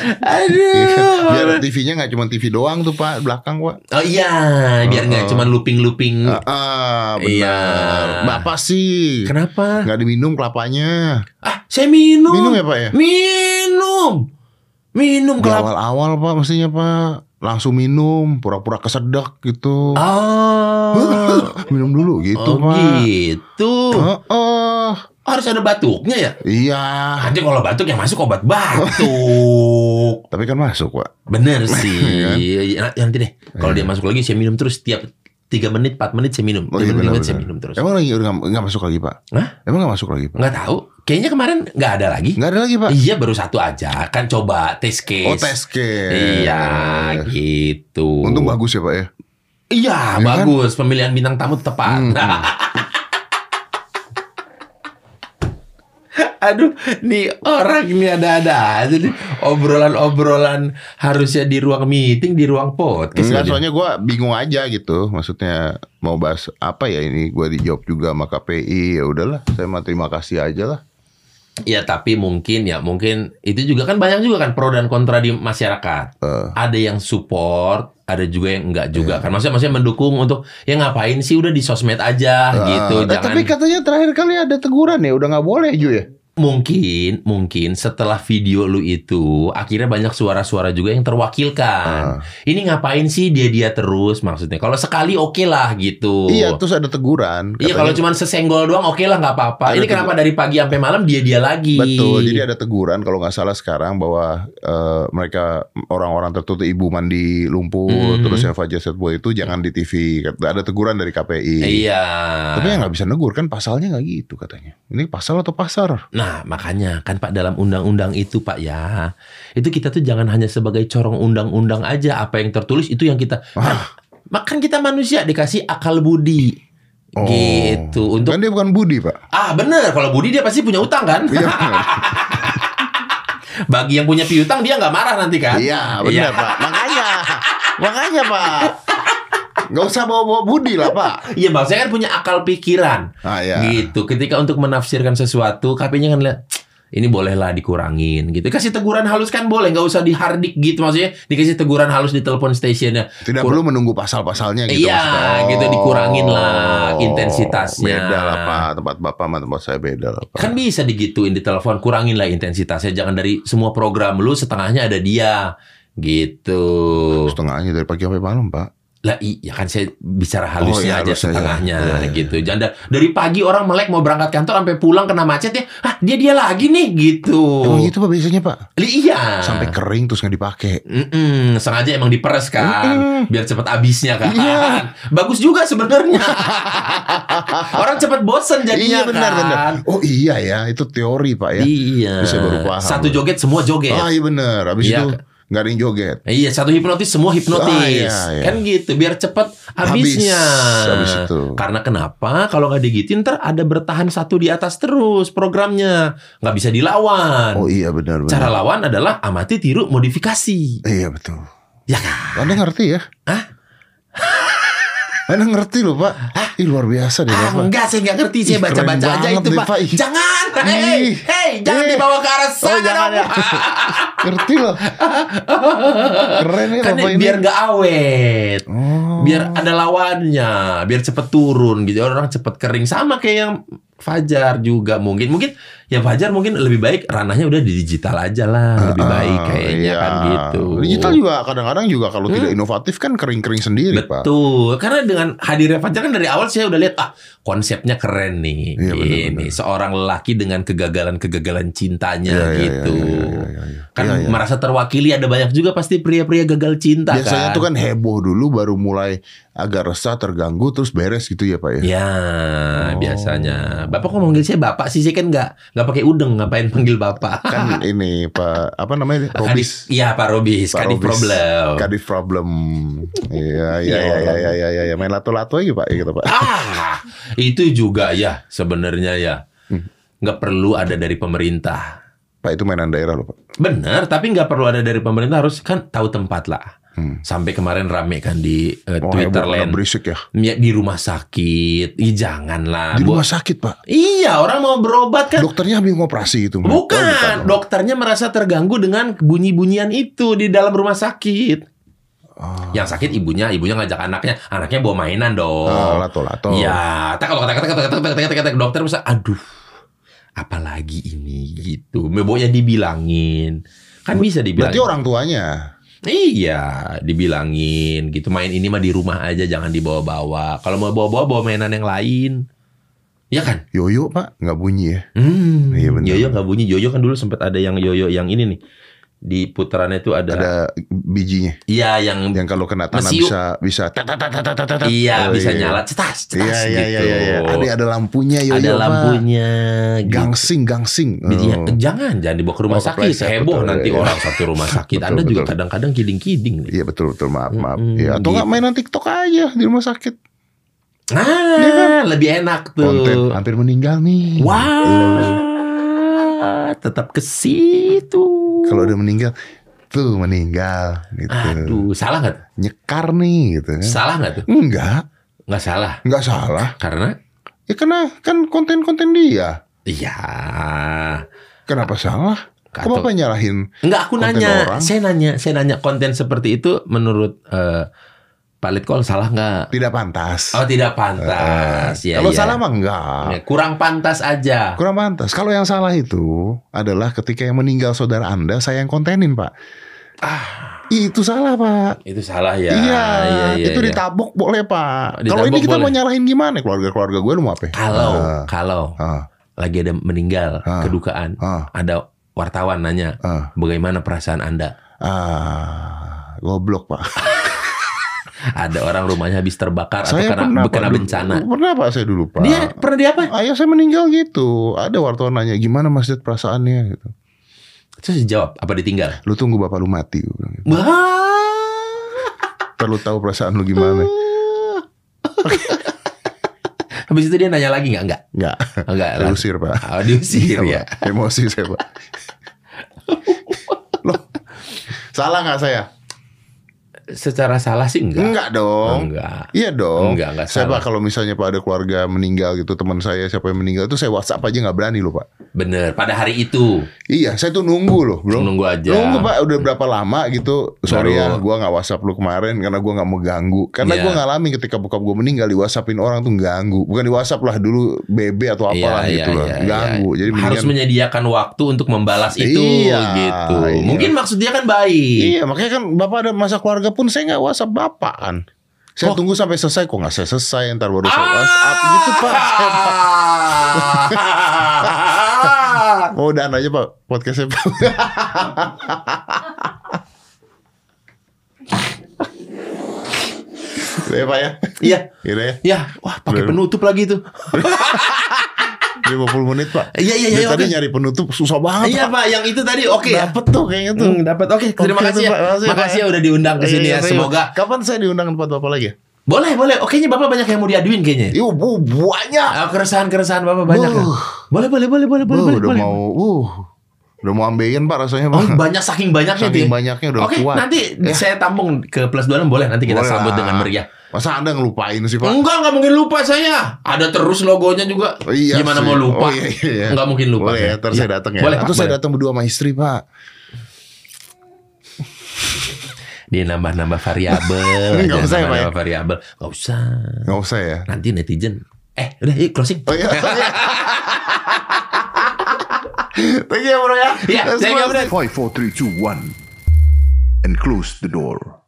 S4: Aduh.
S2: Biar TV-nya nggak cuma TV doang tuh, Pak, belakang, Pak.
S4: Oh iya, biar nggak
S2: Oh.
S4: cuma looping-looping.
S2: Ah, ah, benar.
S4: Iya.
S2: Bapak sih
S4: Kenapa?
S2: nggak diminum kelapanya.
S4: Ah, saya minum.
S2: Minum ya, Pak ya?
S4: Minum. Minum kelapa.
S2: awal-awal, Pak, mestinya, Pak. Langsung minum, pura-pura kesedak gitu.
S4: Ah.
S2: minum dulu gitu,
S4: oh,
S2: Pak.
S4: gitu.
S2: Heeh.
S4: Harus ada batuknya ya?
S2: Iya.
S4: Nanti kalau batuk yang masuk obat batuk.
S2: Tapi kan masuk, Pak.
S4: Bener sih.
S2: Kan?
S4: Ya, nanti deh. Kalau
S2: Iya.
S4: dia masuk lagi saya minum terus tiap 3 menit, 4 menit saya minum.
S2: Oh,
S4: 3
S2: iya,
S4: menit, saya minum terus.
S2: Emang lagi udah nggak- nggak masuk lagi, Pak?
S4: Hah?
S2: Emang nggak masuk lagi, Pak?
S4: Nggak tahu. Kayaknya kemarin nggak ada lagi.
S2: Nggak ada lagi, Pak.
S4: Iya baru satu aja. Kan coba tes case.
S2: Oh, tes case.
S4: Iya gitu.
S2: Untung bagus ya, Pak ya.
S4: Iya
S2: Ya kan?
S4: bagus. Pemilihan bintang tamu tepat.
S2: Hmm.
S4: Aduh, nih orang ini ada-ada aja nih. Obrolan-obrolan harusnya di ruang meeting, di ruang podcast.
S2: Enggak, soalnya gue bingung aja gitu. Maksudnya mau bahas apa ya ini? Gue dijawab juga sama KPI. Ya udahlah, saya mah terima kasih aja lah.
S4: Ya tapi mungkin ya mungkin itu juga kan banyak juga kan pro dan kontra di masyarakat.
S2: Eh.
S4: Ada yang support, ada juga yang enggak juga
S2: Iya.
S4: kan. Maksudnya maksudnya mendukung untuk ya ngapain sih udah di sosmed aja gitu.
S2: Eh,
S4: Jangan
S2: Tapi katanya terakhir kali ada teguran ya, udah nggak boleh Ju ya.
S4: Mungkin mungkin setelah video lu itu akhirnya banyak suara-suara juga yang terwakilkan.
S2: Ah.
S4: Ini ngapain sih dia-dia terus maksudnya. Kalau sekali oke lah gitu.
S2: Iya, terus ada teguran.
S4: Iya kalau cuma sesenggol doang oke lah nggak apa-apa. Ini kenapa dari pagi sampai malam dia dia lagi?
S2: Betul, jadi ada teguran kalau nggak salah sekarang bahwa eh, mereka orang-orang tertutup ibu mandi lumpur,
S4: Mhm.
S2: terus yang Fajar Set Boy itu jangan di TV. Ada teguran dari KPI.
S4: Iya.
S2: Tapi yang nggak bisa negur kan pasalnya nggak gitu katanya. Ini pasal atau pasar?
S4: Nah, makanya kan Pak dalam undang-undang itu Pak ya. Itu kita tuh jangan hanya sebagai corong undang-undang aja apa yang tertulis itu yang kita kan, makan kita manusia dikasih akal budi.
S2: Oh.
S4: Gitu. Untuk
S2: Kan dia bukan Budi pak.
S4: Ah, bener kalau Budi dia pasti punya utang kan?
S2: Iya.
S4: Bagi yang punya piutang dia nggak marah nanti kan?
S2: Iya benar pak. Makanya, makanya pak. Nggak usah bawa-bawa Budi lah pak.
S4: Iya, maksudnya kan punya akal pikiran.
S2: Ah ya.
S4: Gitu. Ketika untuk menafsirkan sesuatu, KP-nya kan lihat ini bolehlah dikurangin gitu. Kasih teguran halus kan boleh, nggak usah dihardik gitu maksudnya. Dikasih teguran halus di telepon stationnya.
S2: Tidak
S4: Kur-
S2: perlu menunggu pasal-pasalnya gitu.
S4: Iya,
S2: maksudnya.
S4: gitu, dikurangin lah intensitasnya.
S2: Beda lah pak. Tempat bapak sama tempat saya beda lah pak.
S4: Kan bisa digituin di telepon, kurangin lah intensitasnya. Jangan dari semua program lu setengahnya ada dia. Gitu.
S2: Setengahnya dari pagi sampai malam pak.
S4: Lah iya kan saya bicara halusnya
S2: Oh, iya,
S4: aja
S2: halusnya,
S4: setengahnya
S2: iya. Iya, iya.
S4: gitu. Jangan da- dari pagi orang melek mau berangkat kantor sampai pulang kena macet ya. Ah, dia dia lagi nih gitu.
S2: Emang gitu pak biasanya pak.
S4: Li- Iya.
S2: Sampai kering terus nggak dipakai.
S4: Mm-mm, sengaja emang diperes kan,
S2: Mm-mm.
S4: biar cepat habisnya kan.
S2: Iya.
S4: Bagus juga sebenarnya. Orang cepat bosen jadinya
S2: iya benar
S4: kan.
S2: benar. Oh iya ya itu teori pak ya.
S4: Iya.
S2: Bisa baru paham.
S4: Satu joget semua joget.
S2: Ah iya benar. Habis
S4: Iya.
S2: itu nggak ada yang joget.
S4: Iya, satu hipnotis semua hipnotis.
S2: Ah, iya, iya.
S4: Kan gitu, biar cepet habisnya.
S2: Habis, habis itu.
S4: Karena kenapa? Kalau nggak digituin ntar ada bertahan satu di atas terus programnya. Nggak bisa dilawan.
S2: Oh iya benar benar.
S4: Cara lawan adalah amati, tiru, modifikasi.
S2: Iya betul.
S4: Ya kan?
S2: Anda ngerti ya?
S4: Hah?
S2: Anda ngerti loh pak. Ih luar biasa deh
S4: Ah, enggak, saya nggak ngerti. Saya baca-baca aja itu,
S2: deh,
S4: Pak. Jangan. Hei, hei, jangan dibawa ke arah
S2: Oh
S4: sana
S2: jangan
S4: dong.
S2: ya. ngerti loh. Keren
S4: Kan
S2: bapak ini.
S4: biar nggak awet.
S2: Oh.
S4: biar ada lawannya, biar cepet turun gitu. Orang cepet kering sama kayak yang Fajar juga mungkin mungkin ya Fajar mungkin lebih baik ranahnya udah di digital aja lah lebih
S2: Ah,
S4: baik kayaknya
S2: iya.
S4: kan gitu.
S2: Digital juga kadang-kadang juga kalau tidak
S4: Hmm.
S2: inovatif kan kering-kering sendiri pak.
S4: Betul, karena dengan hadirnya Fajar kan dari awal saya udah lihat ah konsepnya keren nih,
S2: Iya,
S4: ini
S2: benar-benar.
S4: seorang lelaki dengan kegagalan-kegagalan cintanya
S2: Iya, iya,
S4: gitu.
S2: iya, iya, iya, iya.
S4: Kan
S2: Iya, iya.
S4: merasa terwakili ada banyak juga pasti pria-pria gagal cinta
S2: Biasanya
S4: kan.
S2: tuh kan heboh dulu baru mulai agak resah terganggu terus beres gitu ya pak ya.
S4: Ya,
S2: Oh.
S4: biasanya. Bapak kok manggil saya bapak sih? Saya kan nggak nggak pakai udeng ngapain panggil bapak
S2: Kan ini Pak apa namanya? Robis.
S4: Iya Pak Robis
S2: Pak
S4: Kadif
S2: Robis.
S4: Problem
S2: Kadif problem. Iya, iya,
S4: Ya
S2: iya, iya, iya, iya, iya, main lato-lato aja Pak, gitu Pak.
S4: ah itu juga ya sebenarnya ya
S2: Hmm.
S4: nggak perlu ada dari pemerintah
S2: Pak itu mainan daerah loh Pak.
S4: bener tapi nggak perlu ada dari pemerintah harus kan tahu tempat lah
S2: Hmm.
S4: sampai kemarin rame kan di eh,
S2: Oh,
S4: Twitter land
S2: berisik ya.
S4: Ya, di rumah sakit Ih, janganlah
S2: Di rumah sakit Pak.
S4: iya orang mau berobat kan
S2: Dokternya habis ngoperasi itu.
S4: Bukan, dokternya merasa terganggu dengan bunyi-bunyian itu di dalam rumah sakit.
S2: Oh.
S4: Yang sakit ibunya, ibunya ngajak anaknya, anaknya bawa mainan dong.
S2: Oh, lato-lato.
S4: Iya, tak kalau kata kata kata kata kata kata kata dokter bisa, aduh, apalagi ini gitu. Mebonya dibilangin, kan bisa dibilangin.
S2: Berarti orang tuanya.
S4: Iya, dibilangin gitu. Main ini mah di rumah aja, jangan dibawa-bawa. Kalau mau bawa-bawa, bawa mainan yang lain. Iya kan?
S2: Yoyo Pak, nggak bunyi ya.
S4: Hmm,
S2: Iya, bener.
S4: Yoyo nggak bunyi. Yoyo kan dulu sempat ada yang yoyo yang ini nih. Di putarannya itu ada,
S2: Ada bijinya.
S4: iya yang,
S2: Yang kalau kena tanah
S4: Mesiu.
S2: bisa bisa
S4: iya bisa
S2: iya.
S4: nyala cetas cetas
S2: Iya, iya, iya,
S4: gitu.
S2: iya, iya. Ada ada lampunya Yoyo
S4: ada lampunya. gitu.
S2: Gangsing, gangsing.
S4: Iya,
S2: Oh.
S4: jangan jangan dibawa ke rumah
S2: Oh,
S4: sakit. Heboh
S2: betul,
S4: nanti
S2: iya.
S4: orang satu rumah sakit.
S2: Betul,
S4: Anda juga
S2: betul.
S4: kadang-kadang kiding-kiding.
S2: Iya betul betul maaf maaf.
S4: Mm-mm,
S2: Iya, atau nggak
S4: gitu.
S2: mainan TikTok aja di rumah sakit.
S4: Ah,
S2: Iya kan?
S4: lebih enak tuh.
S2: Konten hampir meninggal nih.
S4: Wah, tetap ke situ.
S2: Kalau udah meninggal, tuh meninggal gitu.
S4: Aduh, salah nggak?
S2: Nyekar nih gitu kan.
S4: Salah nggak tuh?
S2: Enggak,
S4: Nggak salah.
S2: enggak salah.
S4: Karena
S2: Ya karena kan konten-konten dia.
S4: Iya.
S2: Kenapa salah? Kok
S4: Atau-
S2: Bapak nyalahin?
S4: Enggak, aku
S2: Konten
S4: nanya.
S2: orang.
S4: Saya nanya, saya nanya konten seperti itu menurut eh, Pak Litkol salah nggak?
S2: Tidak pantas.
S4: Oh, tidak pantas.
S2: Eh,
S4: ya,
S2: Kalau
S4: ya.
S2: salah mah enggak.
S4: Ya, kurang pantas aja.
S2: Kurang pantas. Kalau yang salah itu adalah ketika yang meninggal saudara Anda saya yang kontenin, Pak. Ah, itu salah, Pak.
S4: Itu salah ya.
S2: iya,
S4: iya,
S2: itu
S4: iya.
S2: ditabok boleh, Pak.
S4: Ditabok
S2: Kalau ini kita
S4: boleh.
S2: mau nyalahin gimana? Keluarga-keluarga gue lu mau apa?
S4: Kalau
S2: Ah,
S4: kalau
S2: ah,
S4: lagi ada meninggal,
S2: Ah.
S4: kedukaan,
S2: ah,
S4: ada wartawan nanya,
S2: ah,
S4: bagaimana perasaan Anda?
S2: ah, goblok, Pak.
S4: Ada orang rumahnya habis terbakar atau
S2: saya pernah, Pak,
S4: kena
S2: dulu.
S4: bencana.
S2: Pernah, Pak, saya dulu, Pak.
S4: Dia pernah dia apa?
S2: Ayah saya meninggal gitu. Ada wartawan nanya gimana masjid perasaannya gitu.
S4: Terus dijawab, apa ditinggal?
S2: Lu tunggu bapak lu mati. gitu.
S4: Wah.
S2: Ntar lu tahu perasaan lu gimana.
S4: Habis itu dia nanya lagi nggak? Nggak.
S2: Enggak.
S4: Enggak.
S2: Saya usir, Pak.
S4: Oh, diusir
S2: Iya,
S4: ya.
S2: Pak. Emosi saya, Pak. Loh, salah nggak saya?
S4: Secara salah sih enggak.
S2: Enggak dong.
S4: Enggak.
S2: Iya dong.
S4: Enggak, enggak salah.
S2: Pak kalau misalnya Pak ada keluarga meninggal gitu, teman saya siapa yang meninggal itu saya WhatsApp aja nggak berani loh Pak.
S4: Bener. Pada hari itu
S2: Iya, saya tuh nunggu loh, bro.
S4: nunggu aja.
S2: Nunggu Pak, udah berapa lama gitu. Sorry ya,
S4: Baru-
S2: gua nggak WhatsApp lu kemarin karena gua nggak mau ganggu. Karena
S4: Iya.
S2: gua ngalamin ketika bokap gua meninggal di WhatsAppin orang tuh ganggu. Bukan di WhatsApp lah dulu BB atau apalah
S4: Iya,
S2: gitu
S4: iya,
S2: lah.
S4: iya,
S2: ganggu.
S4: iya.
S2: Jadi
S4: harus
S2: mendingan-
S4: menyediakan waktu untuk membalas itu
S2: Iya,
S4: gitu.
S2: iya.
S4: Mungkin maksud dia kan baik.
S2: Iya, makanya kan Bapak ada masa keluarga pun saya nggak WhatsApp Bapak kan. Saya
S4: Oh.
S2: tunggu sampai selesai kok nggak saya selesai ntar baru saya WhatsApp gitu Pak. Saya, Pak. Mau udahan aja Pak podcastnya Pak. Udah ya Pak ya.
S4: Iya.
S2: Ya.
S4: Ya, wah pakai penutup lagi tuh.
S2: 50 menit Pak.
S4: Iya iya iya.
S2: Dia tadi nyari penutup susah banget
S4: Iya
S2: Pak.
S4: Pak, yang itu tadi oke ya.
S2: Dapet tuh kayaknya tuh.
S4: Hmm, dapat. Oke, terima
S2: Oke,
S4: kasih ya.
S2: Pak. Makasih,
S4: Makasih ya udah diundang ke sini
S2: Iya,
S4: ya.
S2: iya,
S4: Semoga
S2: Kapan saya diundang tempat Bapak lagi ya?
S4: boleh boleh. Oke, nya Bapak banyak yang mau diaduin kayaknya.
S2: Iya, bu, banyak.
S4: Ah, keresahan-keresahan Bapak banyak ya.
S2: Buh.
S4: Boleh boleh boleh boleh boleh boleh.
S2: udah
S4: boleh.
S2: mau, uh, udah mau ambeien Pak rasanya Pak.
S4: Oh, banyak saking banyaknya
S2: Saking
S4: ya.
S2: banyaknya udah
S4: Oke,
S2: kuat.
S4: nanti
S2: Ya.
S4: saya tampung ke plus 26 boleh nanti kita
S2: Boleh
S4: sambut
S2: lah.
S4: dengan meriah.
S2: Masa Anda ngelupain sih Pak?
S4: Enggak, enggak mungkin lupa saya. Ada terus logonya juga.
S2: Oh, iya
S4: Gimana
S2: sih.
S4: mau lupa?
S2: Oh, iya, iya.
S4: Enggak mungkin lupa.
S2: Boleh ya,
S4: saya.
S2: ntar
S4: Iya.
S2: saya datang ya.
S4: Boleh,
S2: Atau
S4: Pak,
S2: saya datang berdua sama istri Pak.
S4: Dia nambah-nambah variabel.
S2: Nggak
S4: aja,
S2: usah ya, Pak, ya?
S4: nambah-nambah variabel. Enggak usah.
S2: Nggak usah ya.
S4: Nanti netizen. Eh, udah yuk closing.
S2: Oh iya. Thank you bro ya.
S4: Iya,
S2: Let's
S4: thank you. Bro.
S3: 5, 4, 3, 2, 1. And close the door.